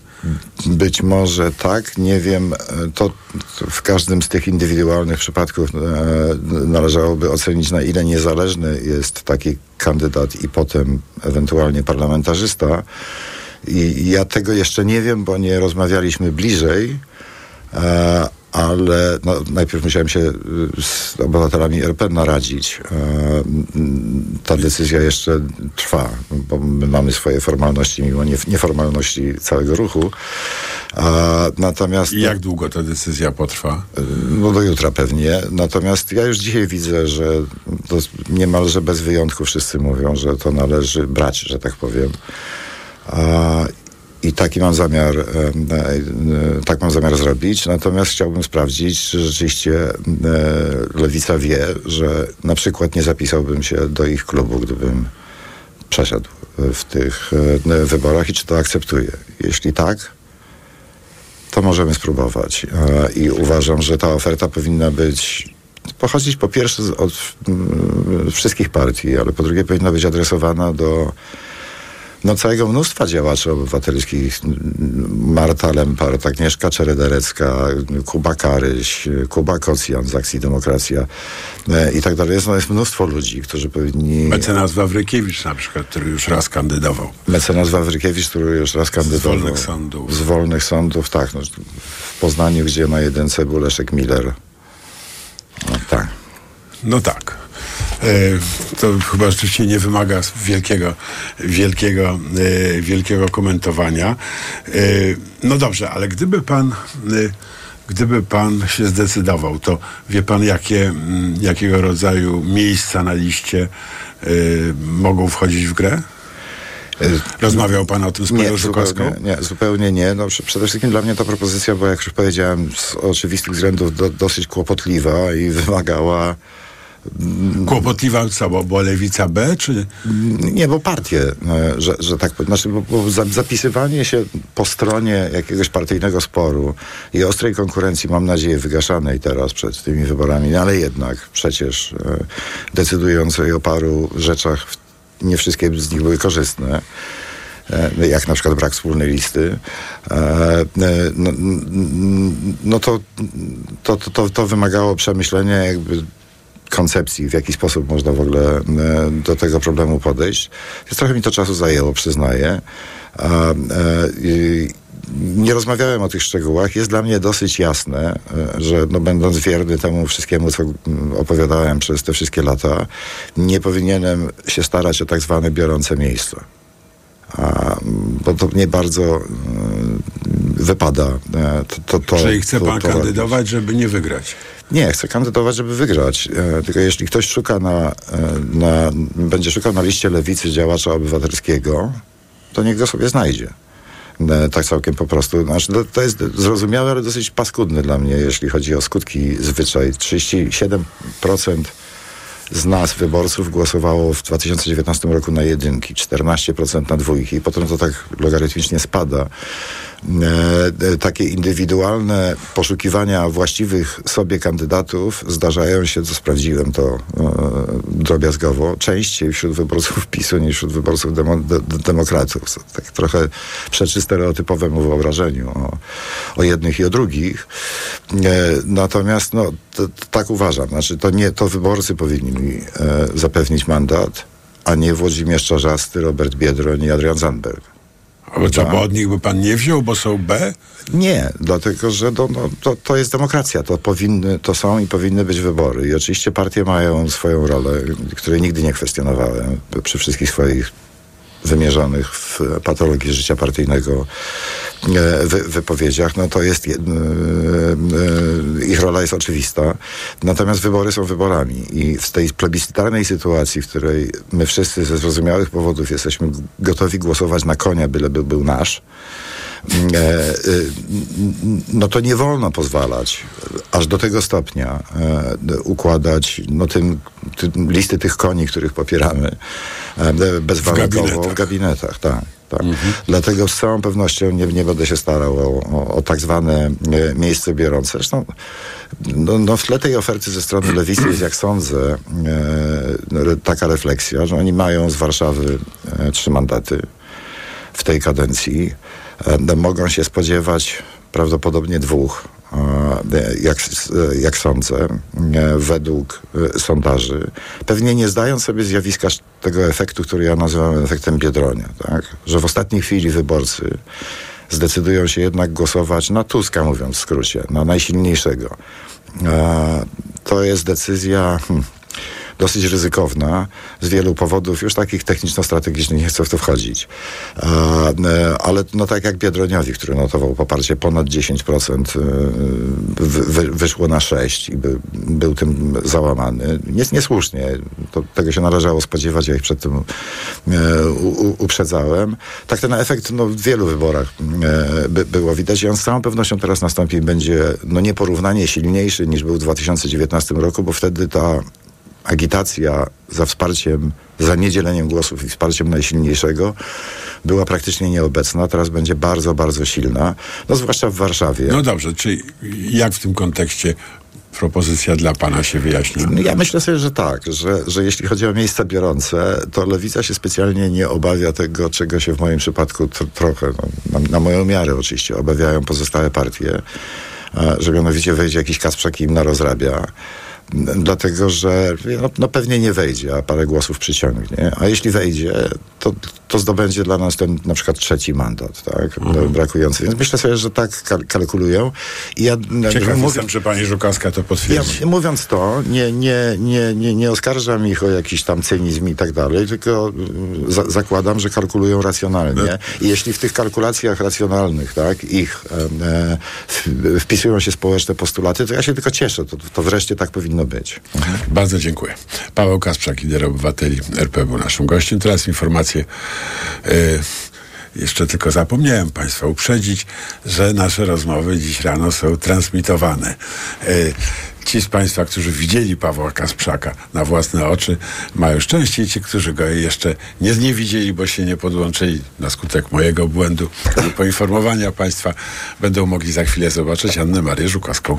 Być może tak, nie wiem. e, To, w każdym z tych indywidualnych przypadków e, należałoby ocenić, na ile niezależny jest taki kandydat i potem ewentualnie parlamentarzysta. I ja tego jeszcze nie wiem, bo nie rozmawialiśmy bliżej. E, ale no, najpierw musiałem się y, z obywatelami RP naradzić. E, ta decyzja jeszcze trwa, bo my mamy swoje formalności, mimo nie, nieformalności całego ruchu. A, natomiast... I jak długo ta decyzja potrwa? No do jutra pewnie. Natomiast ja już dzisiaj widzę, że to niemalże bez wyjątku wszyscy mówią, że to należy brać, że tak powiem. I taki mam zamiar, e, tak mam zamiar zrobić. Natomiast chciałbym sprawdzić, czy rzeczywiście e, Lewica wie, że na przykład nie zapisałbym się do ich klubu, gdybym przeszedł w tych e, wyborach i czy to akceptuje. Jeśli tak, to możemy spróbować. I uważam, że ta oferta powinna być pochodzić po pierwsze od wszystkich partii, ale po drugie powinna być adresowana do no, całego mnóstwa działaczy obywatelskich. Marta Lempart, Agnieszka Czerederecka, Kuba Karyś, Kuba Kocjan z Akcji Demokracja e, i tak dalej. Jest, no, jest mnóstwo ludzi, którzy powinni... Mecenas Wawrykiewicz na przykład, który już raz kandydował. Mecenas Wawrykiewicz, który już raz kandydował. Z wolnych sądów. Z wolnych sądów, tak. No, w Poznaniu, gdzie na jedynce był Leszek Miller. No, tak. No tak. E, to chyba rzeczywiście nie wymaga wielkiego, wielkiego, e, wielkiego komentowania. E, no dobrze, ale gdyby pan, gdyby pan się zdecydował, to wie pan, jakie, jakiego rodzaju miejsca na liście mogą wchodzić w grę? Rozmawiał pan o tym z panią Żukowską? nie, zupełnie nie. No, przede wszystkim dla mnie ta propozycja była, jak już powiedziałem, z oczywistych względów do, dosyć kłopotliwa i wymagała Kłopotliwa co, bo, bo lewica B, czy... Nie, bo partie, e, że, że tak powiem. Znaczy, bo, bo za- zapisywanie się po stronie jakiegoś partyjnego sporu i ostrej konkurencji, mam nadzieję, wygaszanej teraz przed tymi wyborami, no ale jednak przecież e, decydującej o paru rzeczach, nie wszystkie z nich były korzystne. e, Jak na przykład brak wspólnej listy, no, no to, to, to, to wymagało przemyślenia jakby koncepcji, w jaki sposób można w ogóle e, do tego problemu podejść. Więc trochę mi to czasu zajęło, przyznaję. E, nie rozmawiałem o tych szczegółach. Jest dla mnie dosyć jasne, e, że no, będąc wierny temu wszystkiemu, co opowiadałem przez te wszystkie lata, nie powinienem się starać o tak zwane biorące miejsce. Bo to mnie bardzo e, wypada. e, To, to, to, Czyli chce pan to kandydować, żeby nie wygrać? Nie, chcę kandydować, żeby wygrać. E, tylko jeśli ktoś szuka na, na, będzie szukał na liście lewicy działacza obywatelskiego, to niech go sobie znajdzie. Tak całkiem po prostu. Znaczy, to, to jest zrozumiałe, ale dosyć paskudne dla mnie, jeśli chodzi o skutki zwyczaj. 37% z nas, wyborców, głosowało w 2019 roku na jedynki, 14% na dwójki. Potem to tak logarytmicznie spada. E, e, takie indywidualne poszukiwania właściwych sobie kandydatów zdarzają się, co sprawdziłem to e, drobiazgowo, częściej wśród wyborców PiSu niż wśród wyborców demo, de, de, demokratów. Tak trochę przeczy stereotypowemu wyobrażeniu o, o jednych i o drugich. Natomiast no, tak uważam. Znaczy, to nie to wyborcy powinni mi zapewnić mandat, a nie Włodzimierz Czarzasty, Robert Biedroń i Adrian Zandberg. Bo co, bo od nich by pan nie wziął, bo są B? Nie, dlatego że to, no, to, to jest demokracja. To, powinny, to są i powinny być wybory. I oczywiście partie mają swoją rolę, której nigdy nie kwestionowałem przy wszystkich swoich wymierzonych w patologii życia partyjnego e, wy, wypowiedziach, no to jest, e, e, ich rola jest oczywista. Natomiast wybory są wyborami i w tej plebiscytarnej sytuacji, w której my wszyscy ze zrozumiałych powodów jesteśmy gotowi głosować na konia, byleby był nasz, no to nie wolno pozwalać aż do tego stopnia e, układać no, tym, tym, listy tych koni, których popieramy e, bezwarunkowo w gabinetach. gabinetach. tak. Tak. Dlatego z całą pewnością nie, nie będę się starał o, o, o tak zwane e, miejsce biorące. Zresztą no, no w tle tej oferty ze strony lewicy jest, jak sądzę, e, taka refleksja, że oni mają z Warszawy e, trzy mandaty w tej kadencji. E, mogą się spodziewać prawdopodobnie dwóch, e, jak, e, jak sądzę, według sondaży. Pewnie nie zdając sobie zjawiska tego efektu, który ja nazywam efektem Biedronia, tak? że w ostatniej chwili wyborcy zdecydują się jednak głosować na Tuska, mówiąc w skrócie, na najsilniejszego. To jest decyzja... Dosyć ryzykowna z wielu powodów, już takich techniczno-strategicznych, nie chcę w to wchodzić. E, ale no tak jak Biedroniowi, który notował poparcie ponad 10%, e, wy, wy, wyszło na 6 i by, był tym załamany. Jest niesłusznie. To, tego się należało spodziewać, ja ich przed tym e, uprzedzałem. Tak ten efekt no, w wielu wyborach by, było widać i on z całą pewnością teraz nastąpi będzie no, nieporównanie silniejszy niż był w 2019 roku, bo wtedy ta agitacja za wsparciem, za niedzieleniem głosów i wsparciem najsilniejszego była praktycznie nieobecna. Teraz będzie bardzo, bardzo silna. No zwłaszcza w Warszawie. No dobrze, czy jak w tym kontekście propozycja dla pana się wyjaśni? No Ja myślę sobie, że tak, że, że jeśli chodzi o miejsca biorące, to lewica się specjalnie nie obawia tego, czego się w moim przypadku tr- trochę, no, na, na moją miarę oczywiście, obawiają pozostałe partie, że mianowicie wejdzie jakiś Kasprzak i im narozrabia. N- Dlatego, że no, no pewnie nie wejdzie, a parę głosów przyciągnie. A jeśli wejdzie, to, to zdobędzie dla nas ten na przykład trzeci mandat, tak? No, brakujący. Więc myślę sobie, że tak kal- kalkulują. I ja Ciekaw mówię- jestem, czy pani Żukowska to potwierdzi. ja, mówiąc to, nie, nie, nie, nie, nie oskarżam ich o jakiś tam cynizm i tak dalej, tylko y, za, zakładam, że kalkulują racjonalnie. I jeśli w tych kalkulacjach racjonalnych, tak, ich e, wpisują się społeczne postulaty, to ja się tylko cieszę. To, to wreszcie tak powinno być. Bardzo dziękuję. Paweł Kasprzak, lider obywateli RP był naszym gościem. Teraz informacje. y, jeszcze tylko zapomniałem Państwa uprzedzić, że nasze rozmowy dziś rano są transmitowane. Y, ci z Państwa, którzy widzieli Pawła Kasprzaka na własne oczy, mają szczęście ci, którzy go jeszcze nie, nie widzieli, bo się nie podłączyli na skutek mojego błędu poinformowania Państwa, będą mogli za chwilę zobaczyć Annę Marię Żukowską.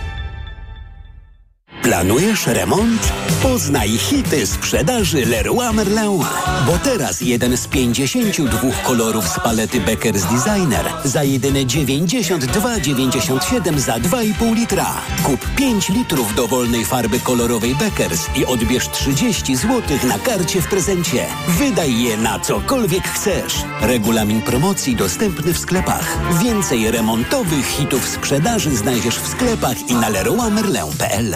Planujesz remont? Poznaj hity sprzedaży Leroy Merlin. Bo teraz jeden z 52 kolorów z palety Becker's Designer za jedyne 92,97 za 2,5 litra. Kup 5 litrów dowolnej farby kolorowej Beckers i odbierz 30 zł na karcie w prezencie. Wydaj je na cokolwiek chcesz. Regulamin promocji dostępny w sklepach. Więcej remontowych hitów sprzedaży znajdziesz w sklepach i na leroymerlin.pl.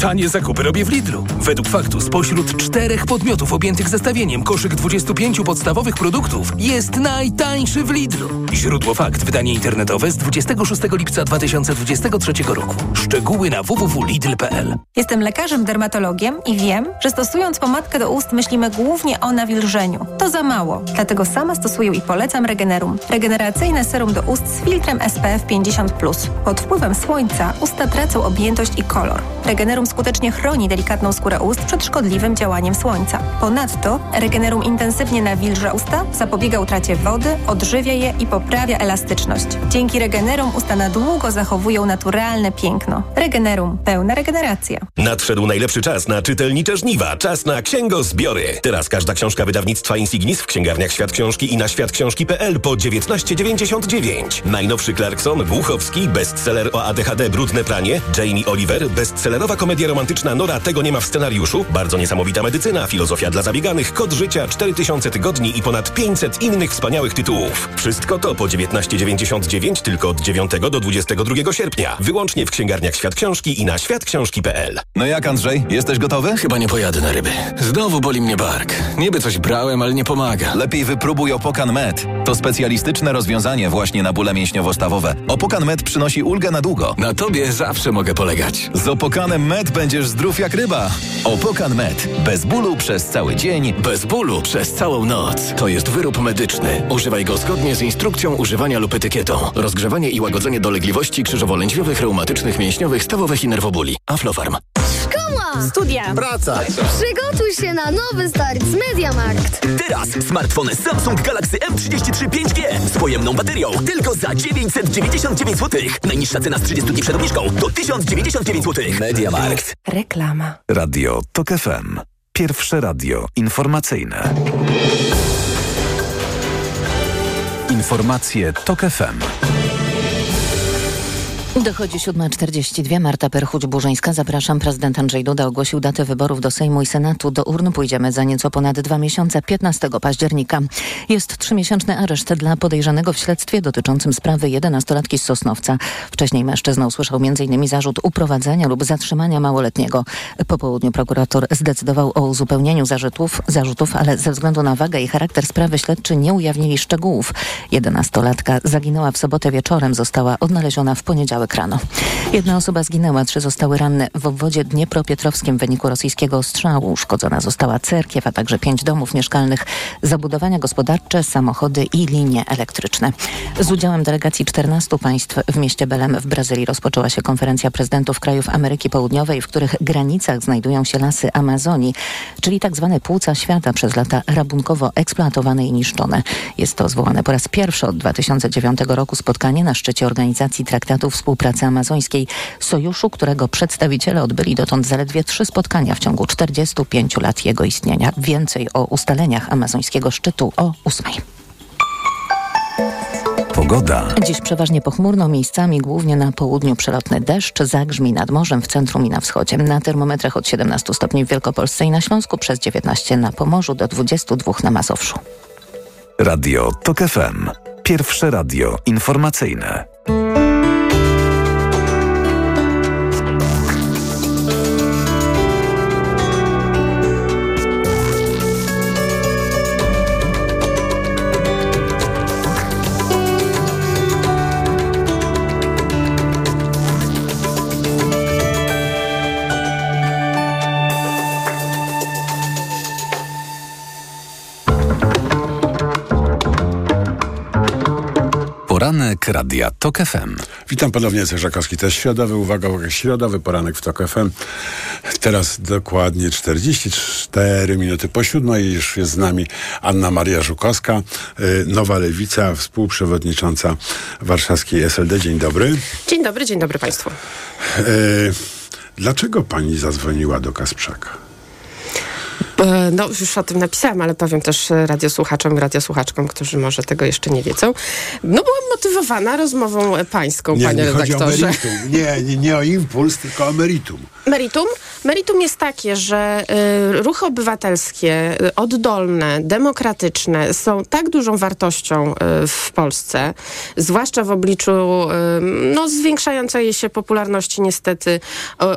Tanie zakupy robię w Lidlu. Według faktu spośród czterech podmiotów objętych zestawieniem koszyk 25 podstawowych produktów jest najtańszy w Lidlu. Źródło fakt. Wydanie internetowe z 26 lipca 2023 roku. Szczegóły na www.lidl.pl Jestem lekarzem dermatologiem i wiem, że stosując pomadkę do ust myślimy głównie o nawilżeniu. To za mało, dlatego sama stosuję i polecam Regenerum. Regeneracyjne serum do ust z filtrem SPF 50+. Pod wpływem słońca usta tracą objętość i kolor. Regenerum skutecznie chroni delikatną skórę ust przed szkodliwym działaniem słońca. Ponadto Regenerum intensywnie nawilża usta, zapobiega utracie wody, odżywia je i poprawia elastyczność. Dzięki Regenerum usta na długo zachowują naturalne piękno. Regenerum. Pełna regeneracja. Nadszedł najlepszy czas na czytelnicze żniwa. Czas na księgozbiory. Teraz każda książka wydawnictwa Insignis w księgarniach Świat Książki i na światksiążki.pl po 19,99. Najnowszy Clarkson, Głuchowski, bestseller o ADHD Brudne pranie, Jamie Oliver, bestsellerowa komedia romantyczna Nora Tego nie ma w scenariuszu, bardzo niesamowita medycyna, filozofia dla zabieganych, kod życia, 4000 tygodni i ponad 500 innych wspaniałych tytułów. Wszystko to po 19,99 tylko od 9 do 22 sierpnia. Wyłącznie w księgarniach Świat Książki i na światksiążki.pl. No jak Andrzej, jesteś gotowy? Chyba nie pojadę na ryby. Znowu boli mnie bark. Niby coś brałem, ale nie pomaga. Lepiej wypróbuj Opokan Med. To specjalistyczne rozwiązanie właśnie na bóle mięśniowo-stawowe. Opokan Med przynosi ulgę na długo. Na tobie zawsze mogę polegać. Z Opokanem Med będziesz zdrów jak ryba. Opokan Med. Bez bólu przez cały dzień. Bez bólu przez całą noc. To jest wyrób medyczny. Używaj go zgodnie z instrukcją używania lub etykietą. Rozgrzewanie i łagodzenie dolegliwości krzyżowo-lędźwiowych, reumatycznych, mięśniowych, stawowych i nerwobóli. Aflofarm. Szkoła! Studia! Praca! Przygotuj się na nowy start z Mediamarkt! Teraz smartfony Samsung Galaxy M33 5G z pojemną baterią tylko za 999 zł. Najniższa cena z 30 dni przed obniżką to 1099 zł. Mediamarkt. Reklama. Radio TOK FM. Pierwsze radio informacyjne. Informacje TOK FM. Dochodzi 7.42. Marta Perchuć-Burzyńska. Zapraszam. Prezydent Andrzej Duda ogłosił datę wyborów do Sejmu i Senatu. Do urn pójdziemy za nieco ponad dwa miesiące, 15 października. Jest trzymiesięczny areszt dla podejrzanego w śledztwie dotyczącym sprawy 11-latki z Sosnowca. Wcześniej mężczyzna usłyszał m.in. zarzut uprowadzenia lub zatrzymania małoletniego. Po południu prokurator zdecydował o uzupełnieniu zarzutów, zarzutów, ale ze względu na wagę i charakter sprawy śledczy nie ujawnili szczegółów. 11-latka zaginęła w sobotę wieczorem, została odnaleziona w poniedziałek rano. Jedna osoba zginęła, trzy zostały ranne w obwodzie Dniepropietrowskim w wyniku rosyjskiego ostrzału. Uszkodzona została cerkiew, a także pięć domów mieszkalnych, zabudowania gospodarcze, samochody i linie elektryczne. Z udziałem delegacji 14 państw w mieście Belem w Brazylii rozpoczęła się konferencja prezydentów krajów Ameryki Południowej, w których granicach znajdują się lasy Amazonii, czyli tak zwane płuca świata przez lata rabunkowo eksploatowane i niszczone. Jest to zwołane po raz pierwszy od 2009 roku spotkanie na szczycie Organizacji Traktatów Współpracy Amazońskiej, sojuszu, którego przedstawiciele odbyli dotąd zaledwie trzy spotkania w ciągu 45 lat jego istnienia. Więcej o ustaleniach amazońskiego szczytu o ósmej. Pogoda. Dziś przeważnie pochmurno, miejscami głównie na południu przelotny deszcz, zagrzmi nad morzem, w centrum i na wschodzie. Na termometrach od 17 stopni w Wielkopolsce i na Śląsku, przez 19 na Pomorzu do 22 na Mazowszu. Radio TOK FM. Pierwsze radio informacyjne. Radia TOK FM. Witam ponownie, Cerzakowski. To jest środowy, uwaga, uwaga, środowy poranek w TOK FM. Teraz dokładnie 44 minuty po siódmej. Już jest z nami Anna Maria Żukowska, y, Nowa Lewica, współprzewodnicząca warszawskiej SLD. Dzień dobry. Dzień dobry, dzień dobry Państwu. Y, Dlaczego pani zadzwoniła do Kasprzaka? E, No, już o tym napisałam, ale powiem też e, radiosłuchaczom i radiosłuchaczkom, którzy może tego jeszcze nie wiedzą. No, byłam motywowana rozmową pańską, Nie, panie nie chodzi o redaktorze. meritum. Nie, nie, nie o impuls, tylko o meritum. Meritum? Meritum jest takie, że y, ruchy obywatelskie, oddolne, demokratyczne są tak dużą wartością y, w Polsce, zwłaszcza w obliczu y, no, zwiększającej się popularności niestety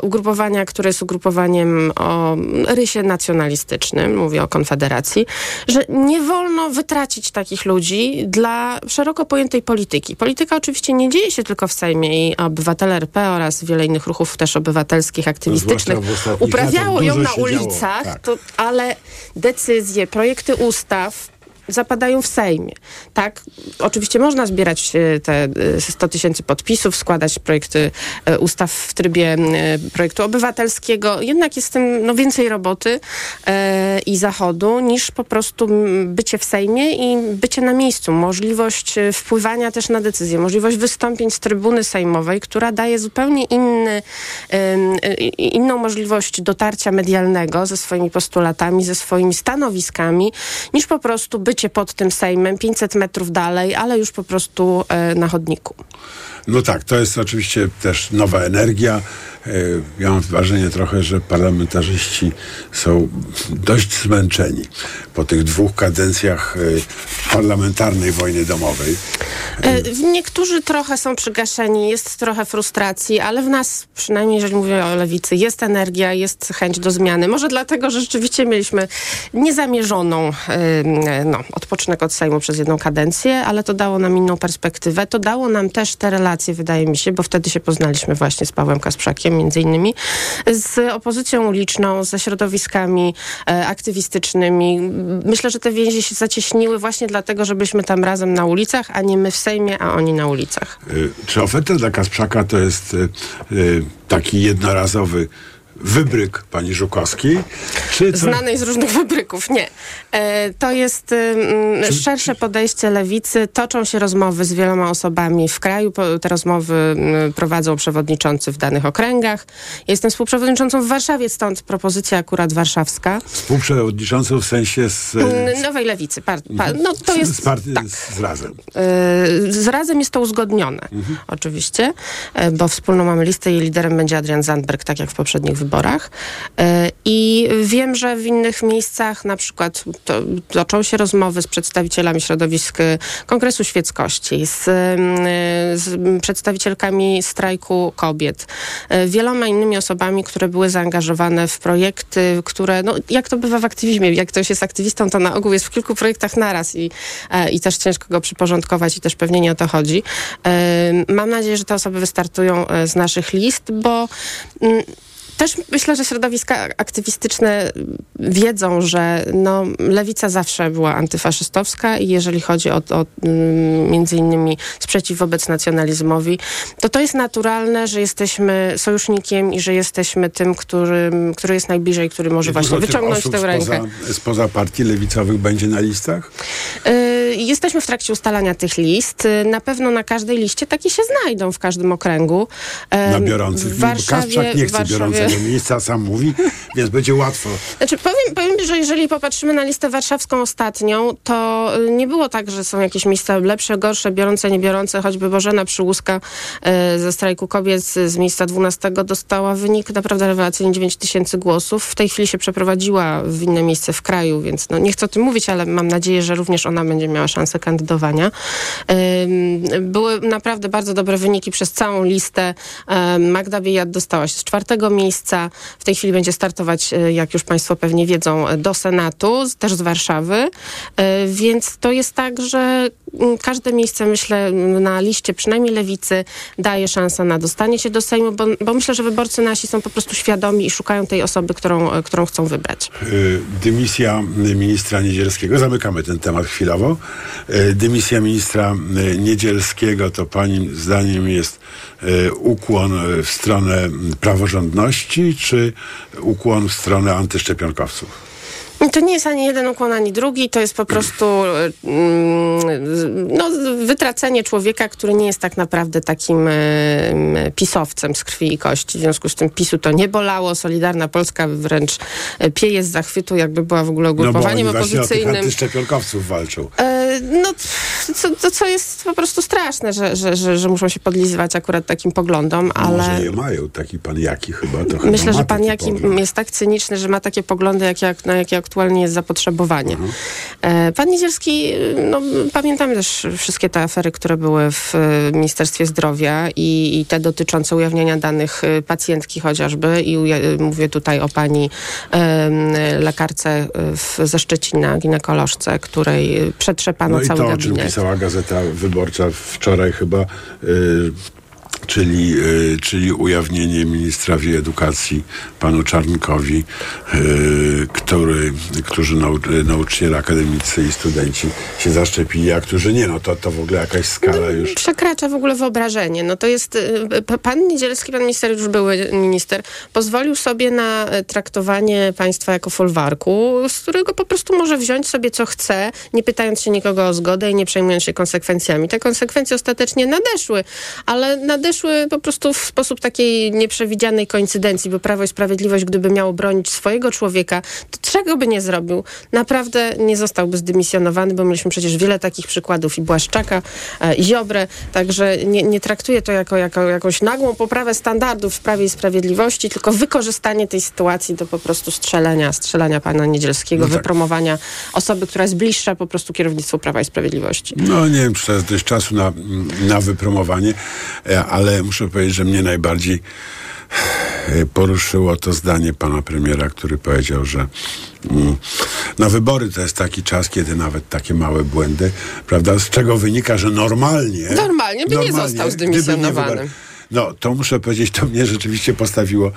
ugrupowania, które jest ugrupowaniem o rysie nacjonalistycznym, mówię o Konfederacji, że nie wolno wytracić takich ludzi dla szeroko pojętej polityki. Polityka oczywiście nie dzieje się tylko w Sejmie i obywatele RP oraz wiele innych ruchów też obywatelskich, aktywistycznych ostatnich uprawiało ją na ulicach, tak. to, ale decyzje, projekty ustaw zapadają w Sejmie. Tak, oczywiście można zbierać e, te e, 100 tysięcy podpisów, składać projekty e, ustaw w trybie e, projektu obywatelskiego, jednak jest tym no, więcej roboty e, i zachodu niż po prostu bycie w Sejmie i bycie na miejscu. Możliwość e, wpływania też na decyzje, możliwość wystąpień z trybuny sejmowej, która daje zupełnie inny, e, inną możliwość dotarcia medialnego ze swoimi postulatami, ze swoimi stanowiskami, niż po prostu bycie pod tym Sejmem 500 metrów dalej, ale już po prostu e, na chodniku. No tak, to jest oczywiście też nowa energia. E, Ja mam wrażenie trochę, że parlamentarzyści są dość zmęczeni po tych dwóch kadencjach e, parlamentarnej wojny domowej. E, Niektórzy trochę są przygaszeni, jest trochę frustracji, ale w nas, przynajmniej jeżeli mówię o lewicy, jest energia, jest chęć do zmiany. Może dlatego, że rzeczywiście mieliśmy niezamierzoną no, odpoczynek od Sejmu przez jedną kadencję, ale to dało nam inną perspektywę. To dało nam też te relacje, wydaje mi się, bo wtedy się poznaliśmy właśnie z Pawłem Kasprzakiem, między innymi, z opozycją uliczną, ze środowiskami e, aktywistycznymi. Myślę, że te więzi się zacieśniły właśnie dlatego, że byliśmy tam razem na ulicach, a nie my w Sejmie, a oni na ulicach. E, Czy oferta dla Kasprzaka to jest e, taki jednorazowy wybryk pani Żukowskiej? Czy to... Znanej z różnych wybryków, nie. E, to jest um, szersze podejście lewicy. Toczą się rozmowy z wieloma osobami w kraju. Te rozmowy prowadzą przewodniczący w danych okręgach. Jestem współprzewodniczącą w Warszawie, stąd propozycja akurat warszawska. Współprzewodniczącą w sensie z... Nowej Lewicy. Par, pa, no, to jest, z, partii, tak. z Razem. E, z Razem jest to uzgodnione, Mhm. oczywiście, e, bo wspólną mamy listę i liderem będzie Adrian Zandberg, tak jak w poprzednich wyborach. E, I wiem, że w innych miejscach na przykład to, toczą się rozmowy z przedstawicielami środowisk e, Kongresu Świeckości, z, e, z przedstawicielkami strajku kobiet, wieloma innymi osobami, które były zaangażowane w projekty, które, no jak to bywa w aktywizmie, jak ktoś jest aktywistą, to na ogół jest w kilku projektach naraz i, i też ciężko go przyporządkować i też pewnie nie o to chodzi. Mam nadzieję, że te osoby wystartują z naszych list, bo mm, też myślę, że środowiska aktywistyczne wiedzą, że no, lewica zawsze była antyfaszystowska i jeżeli chodzi o, o mm, między innymi sprzeciw wobec nacjonalizmowi, to to jest naturalne, że jesteśmy sojusznikiem i że jesteśmy tym, który, który jest najbliżej, który może I właśnie wyciągnąć tę rękę. Spoza, spoza partii lewicowych będzie na listach? Y, Jesteśmy w trakcie ustalania tych list. Y, Na pewno na każdej liście takie się znajdą w każdym okręgu. Na Em, biorących. W Warszawie, Kasprzak nie chce Warszawie- biorącego miejsca, sam mówi, więc będzie łatwo. Znaczy powiem, powiem, że jeżeli popatrzymy na listę warszawską ostatnią, to y, nie było tak, że są jakieś miejsca lepsze, gorsze, biorące, nie biorące. Choćby Bożena Przyłuska y, ze strajku kobiet z miejsca 12 dostała wynik naprawdę rewelacyjny 9 tysięcy głosów. W tej chwili się przeprowadziła w inne miejsce w kraju, więc no, nie chcę o tym mówić, ale mam nadzieję, że również ona będzie miała szansę kandydowania. Były naprawdę bardzo dobre wyniki przez całą listę. Ym, Magda Biejat dostała się z czwartego miejsca. W tej chwili będzie startować, y, jak już Państwo pewnie wiedzą, y, do Senatu, też z Warszawy. Y, Więc to jest tak, że każde miejsce, myślę, na liście przynajmniej lewicy daje szansę na dostanie się do Sejmu, bo, bo myślę, że wyborcy nasi są po prostu świadomi i szukają tej osoby, którą, y, którą chcą wybrać. Y, Dymisja ministra Niedzielskiego, zamykamy ten temat chwilowo. Y, Dymisja ministra y, Niedzielskiego to pani zdaniem jest ukłon w stronę mm, praworządności, czy ukłon w stronę antyszczepionkowców? To nie jest ani jeden ukłon, ani drugi. To jest po prostu mm, no, wytracenie człowieka, który nie jest tak naprawdę takim em, pisowcem z krwi i kości. W związku z tym PiSu to nie bolało. Solidarna Polska wręcz e, pieje z zachwytu, jakby była w ogóle No bo ugrupowaniem oni właśnie o tych opozycyjnym. antyszczepionkowców walczą. E, No, co, to co jest po prostu straszne, że, że, że, że muszą się podlizywać akurat takim poglądom, ale... Może je mają, taki pan Jaki chyba. Myślę, że pan Jaki pogląd. jest tak cyniczny, że ma takie poglądy, jak, jak, na jakie aktualnie jest zapotrzebowanie. Mhm. E, Pan Niedzielski, no, pamiętamy też wszystkie te afery, które były w e, Ministerstwie Zdrowia i, i te dotyczące ujawniania danych e, pacjentki chociażby i mówię tutaj o pani lekarce e, w, ze Szczecina, ginekolożce, której e, przetrzepano No i cały to, o czym gabinet. pisała Gazeta Wyborcza wczoraj chyba, czyli, czyli ujawnienie ministrowi edukacji, panu Czarnkowi, y, który, którzy nau, nauczyciele akademicy i studenci się zaszczepili, a którzy nie, no to, to w ogóle jakaś skala już... Przekracza w ogóle wyobrażenie. No to jest, y, pan Niedzielski, pan minister, już były minister, pozwolił sobie na y, traktowanie państwa jako folwarku, z którego po prostu może wziąć sobie co chce, nie pytając się nikogo o zgodę i nie przejmując się konsekwencjami. Te konsekwencje ostatecznie nadeszły, ale nadeszły po prostu w sposób takiej nieprzewidzianej koincydencji, bo Prawo i Sprawiedliwość, gdyby miało bronić swojego człowieka, to czego by nie zrobił? Naprawdę nie zostałby zdymisjonowany, bo mieliśmy przecież wiele takich przykładów i Błaszczaka, e, i Ziobrę, także nie, nie traktuję to jako, jako jakąś nagłą poprawę standardów w Prawie i Sprawiedliwości, tylko wykorzystanie tej sytuacji do po prostu strzelenia, strzelania pana Niedzielskiego, No tak. wypromowania osoby, która jest bliższa po prostu kierownictwu Prawa i Sprawiedliwości. No nie wiem, czy to jest dość czasu na, na wypromowanie, e, ale muszę powiedzieć, że mnie najbardziej poruszyło to zdanie pana premiera, który powiedział, że mm, na wybory to jest taki czas, kiedy nawet takie małe błędy, prawda, z czego wynika, że normalnie... Normalnie by nie został zdymisjonowany. No, to muszę powiedzieć, to mnie rzeczywiście postawiło...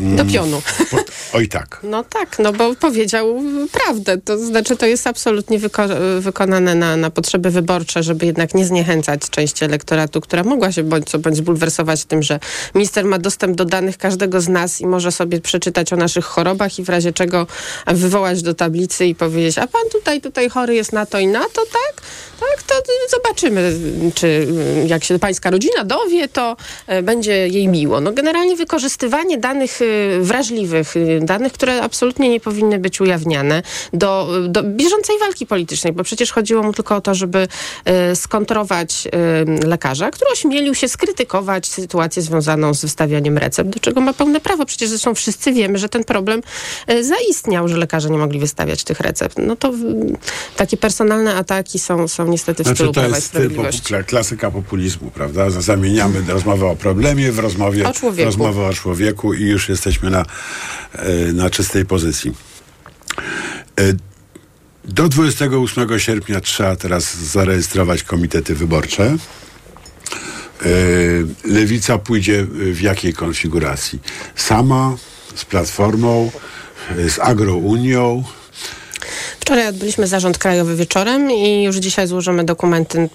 Do pionu. Po, oj tak. No tak, no bo powiedział prawdę. To znaczy, to jest absolutnie wyko- wykonane na, na potrzeby wyborcze, żeby jednak nie zniechęcać części elektoratu, która mogła się bądź co bądź zbulwersować tym, że minister ma dostęp do danych każdego z nas i może sobie przeczytać o naszych chorobach i w razie czego wywołać do tablicy i powiedzieć, a pan tutaj, tutaj chory jest na to i na to, tak? Tak, to zobaczymy, czy jak się pańska rodzina dowie, to będzie jej miło. No generalnie wykorzystywanie danych e, wrażliwych, e, danych, które absolutnie nie powinny być ujawniane do, do bieżącej walki politycznej, bo przecież chodziło mu tylko o to, żeby skontrować lekarza, który ośmielił się skrytykować sytuację związaną z wystawianiem recept, do czego ma pełne prawo. Przecież zresztą wszyscy wiemy, że ten problem zaistniał, że lekarze nie mogli wystawiać tych recept. No to takie personalne ataki są, są niestety w znaczy, stylu to Prawa i jest Sprawiedliwości. klasyka populizmu, prawda? Zamieniamy rozmowę o problemie w rozmowie O człowieku. rozmowę o człowieku i już jesteśmy na, e, na czystej pozycji. E, Do 28 sierpnia trzeba teraz zarejestrować komitety wyborcze. E, Lewica pójdzie w jakiej konfiguracji? Sama, z Platformą, z Agrounią, Wczoraj odbyliśmy zarząd krajowy wieczorem i już dzisiaj złożymy dokumenty y,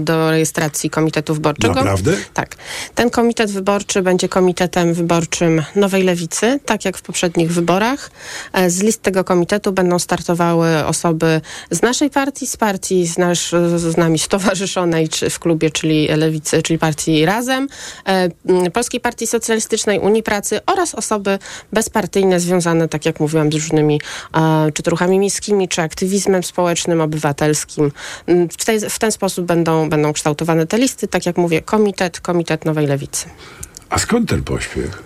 do rejestracji Komitetu Wyborczego. Naprawdę? Tak. Ten komitet wyborczy będzie komitetem wyborczym Nowej Lewicy, tak jak w poprzednich wyborach. E, Z list tego komitetu będą startowały osoby z naszej partii, z partii z, nasz, z nami stowarzyszonej czy w klubie, czyli Lewicy, czyli partii Razem, e, Polskiej Partii Socjalistycznej, Unii Pracy oraz osoby bezpartyjne związane, tak jak mówiłam, z różnymi e, czy to ruchami miejskimi, czy aktywizmem społecznym, obywatelskim. M, W, tej, w ten sposób będą, będą kształtowane te listy, tak jak mówię, komitet, komitet Nowej Lewicy. A skąd ten pośpiech?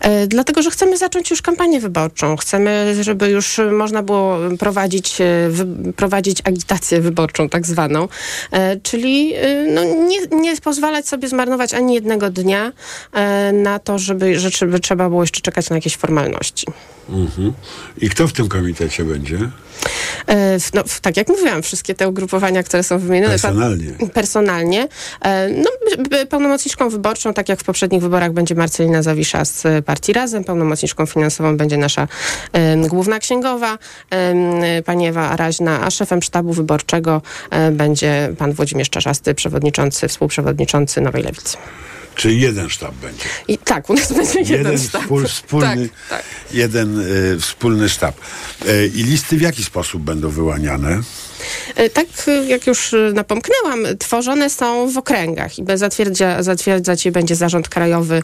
E, Dlatego, że chcemy zacząć już kampanię wyborczą. Chcemy, żeby już można było prowadzić, e, wy, prowadzić agitację wyborczą, tak zwaną. E, czyli no, nie, nie pozwalać sobie zmarnować ani jednego dnia e, na to, żeby, że żeby trzeba było jeszcze czekać na jakieś formalności. Mhm. I kto w tym komitecie będzie? E, No, tak jak mówiłam, wszystkie te ugrupowania, które są wymienione. Personalnie. Personalnie. E, No, pełnomocniczką wyborczą, tak jak w poprzednich wyborach, będzie Marcelina Zawisza z e, Partii Razem. Pełnomocniczką finansową będzie nasza główna księgowa, pani Ewa Araźna, a szefem sztabu wyborczego będzie pan Włodzimierz Czarzasty, przewodniczący, współprzewodniczący Nowej Lewicy. Czyli jeden sztab będzie. I tak, u nas będzie jeden, Jeden sztab. wspól, wspólny, Tak, tak. jeden y, wspólny sztab. Y, I listy w jaki sposób będą wyłaniane? E, Tak e, jak już e, napomknęłam, tworzone są w okręgach i zatwierdza, zatwierdzać je będzie zarząd krajowy.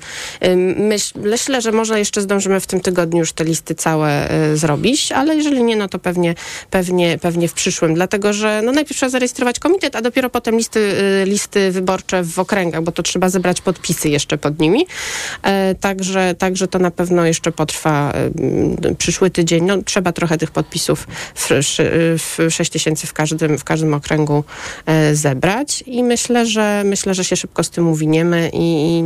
Myślę, że może jeszcze zdążymy w tym tygodniu już te listy całe zrobić, ale jeżeli nie, no to pewnie, pewnie, pewnie w przyszłym, dlatego że no najpierw trzeba zarejestrować komitet, a dopiero potem listy, listy wyborcze w okręgach, bo to trzeba zebrać podpisy jeszcze pod nimi. Także, także to na pewno jeszcze potrwa przyszły tydzień. No, trzeba trochę tych podpisów w, w 6 tysięcy w każdym, w każdym okręgu e, zebrać. I myślę, że myślę, że się szybko z tym uwiniemy i,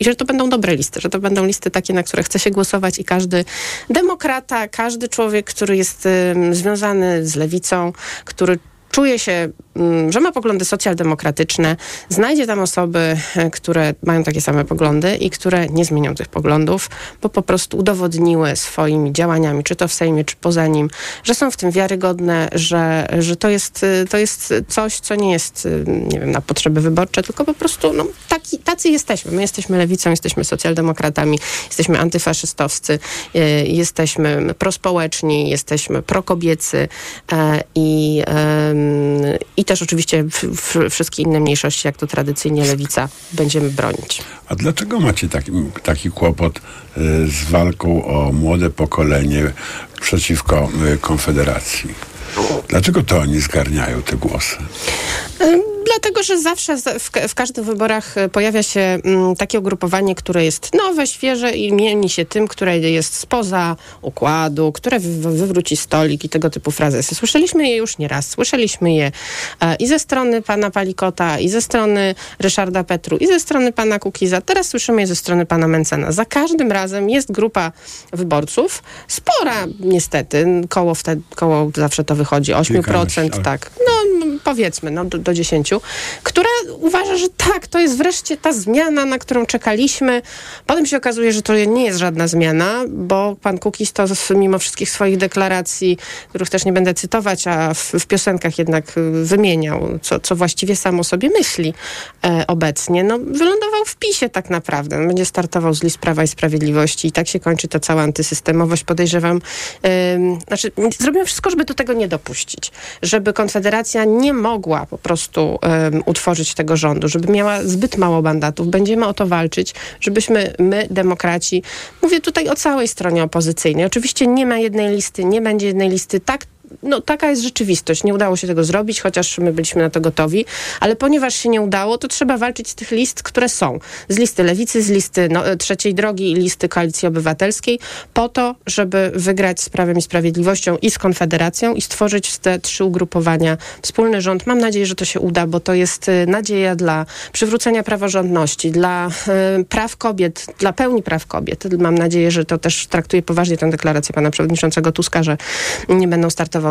i, że to będą dobre listy, że to będą listy takie, na które chce się głosować i każdy demokrata, każdy człowiek, który jest związany z lewicą, który czuje się, mm, że ma poglądy socjaldemokratyczne, znajdzie tam osoby, e, które mają takie same poglądy i które nie zmienią tych poglądów, bo po prostu udowodniły swoimi działaniami, czy to w Sejmie, czy poza nim, że są w tym wiarygodne, że, że to, jest, y, to jest coś, co nie jest, y, nie wiem, na potrzeby wyborcze, tylko po prostu no, taki, tacy jesteśmy. My jesteśmy lewicą, jesteśmy socjaldemokratami, jesteśmy antyfaszystowscy, jesteśmy prospołeczni, jesteśmy prokobiecy e, i, i też oczywiście wszystkie inne mniejszości, jak to tradycyjnie lewica, będziemy bronić. A dlaczego macie taki, taki kłopot y, z walką o młode pokolenie przeciwko y, Konfederacji? Dlaczego to oni zgarniają te głosy? Dlatego, że zawsze za- w, w każdych wyborach e, pojawia się mm, takie ugrupowanie, które jest nowe, świeże i mieni się tym, które jest spoza układu, które wy, wywróci stolik i tego typu frazesy. Słyszeliśmy je już nieraz. Słyszeliśmy je e, i ze strony pana Palikota, i ze strony Ryszarda Petru, i ze strony pana Kukiza. Teraz słyszymy je ze strony pana Mencena. Za każdym razem jest grupa wyborców, spora niestety, koło, wtedy, koło zawsze to wychodzi, 8%, Kilkanaście, ale- tak. No powiedzmy, no do, do 10%. Pięciu, która uważa, że tak, to jest wreszcie ta zmiana, na którą czekaliśmy. Potem się okazuje, że to nie jest żadna zmiana, bo pan Kukiz to mimo wszystkich swoich deklaracji, których też nie będę cytować, a w, w piosenkach jednak wymieniał, co, co właściwie sam o sobie myśli e, obecnie, no wylądował w PiSie tak naprawdę. Będzie startował z list Prawa i Sprawiedliwości i tak się kończy ta cała antysystemowość. Podejrzewam, ym, znaczy zrobiłem wszystko, żeby do tego nie dopuścić. Żeby Konfederacja nie mogła po prostu utworzyć tego rządu, żeby miała zbyt mało mandatów. Będziemy o to walczyć, żebyśmy my, demokraci, mówię tutaj o całej stronie opozycyjnej. Oczywiście nie ma jednej listy, nie będzie jednej listy. Tak no, taka jest rzeczywistość. Nie udało się tego zrobić, chociaż my byliśmy na to gotowi, ale ponieważ się nie udało, to trzeba walczyć z tych list, które są. Z listy Lewicy, z listy no, Trzeciej Drogi i listy Koalicji Obywatelskiej, po to, żeby wygrać z Prawem i Sprawiedliwością i z Konfederacją i stworzyć te trzy ugrupowania wspólny rząd. Mam nadzieję, że to się uda, bo to jest y, nadzieja dla przywrócenia praworządności, dla y, praw kobiet, dla pełni praw kobiet. Mam nadzieję, że to też traktuje poważnie tę deklarację pana przewodniczącego Tuska, że nie będą startować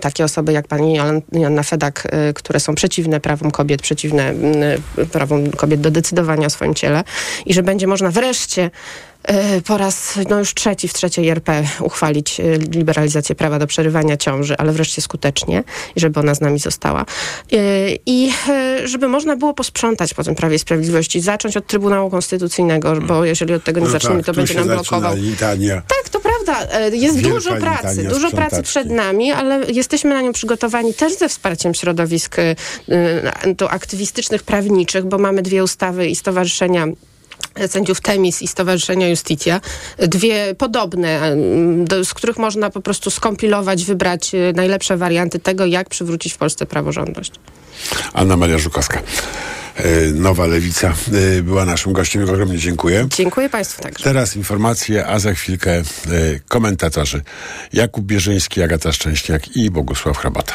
Takie osoby jak pani Joanna Fedak, y, które są przeciwne prawom kobiet, przeciwne prawom kobiet do decydowania o swoim ciele i że będzie można wreszcie E, po raz no już trzeci w trzeciej RP uchwalić e, liberalizację prawa do przerywania ciąży, ale wreszcie skutecznie i żeby ona z nami została. E, I żeby można było posprzątać po tym Prawie i Sprawiedliwości, zacząć od Trybunału Konstytucyjnego, bo jeżeli od tego nie no zaczniemy, tak, to będzie nam blokował. Litania. Tak, to prawda. Jest Wielka dużo pracy, dużo pracy przed nami, ale jesteśmy na nią przygotowani też ze wsparciem środowisk to aktywistycznych, prawniczych, bo mamy dwie ustawy i stowarzyszenia sędziów Temis i Stowarzyszenia Justitia. Dwie podobne, do, z których można po prostu skompilować, wybrać e, najlepsze warianty tego, jak przywrócić w Polsce praworządność. Anna Maria Żukowska. E, Nowa Lewica e, była naszym gościem. Ogromnie dziękuję. Dziękuję Państwu także. Teraz informacje, a za chwilkę komentatorzy Jakub Bierzyński, Agata Szczęśniak i Bogusław Hrabata.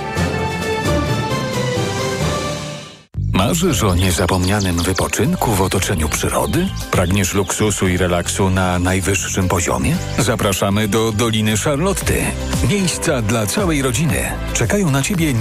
Marzysz o niezapomnianym wypoczynku w otoczeniu przyrody? Pragniesz luksusu i relaksu na najwyższym poziomie? Zapraszamy do Doliny Charlotty. Miejsca dla całej rodziny. Czekają na Ciebie nie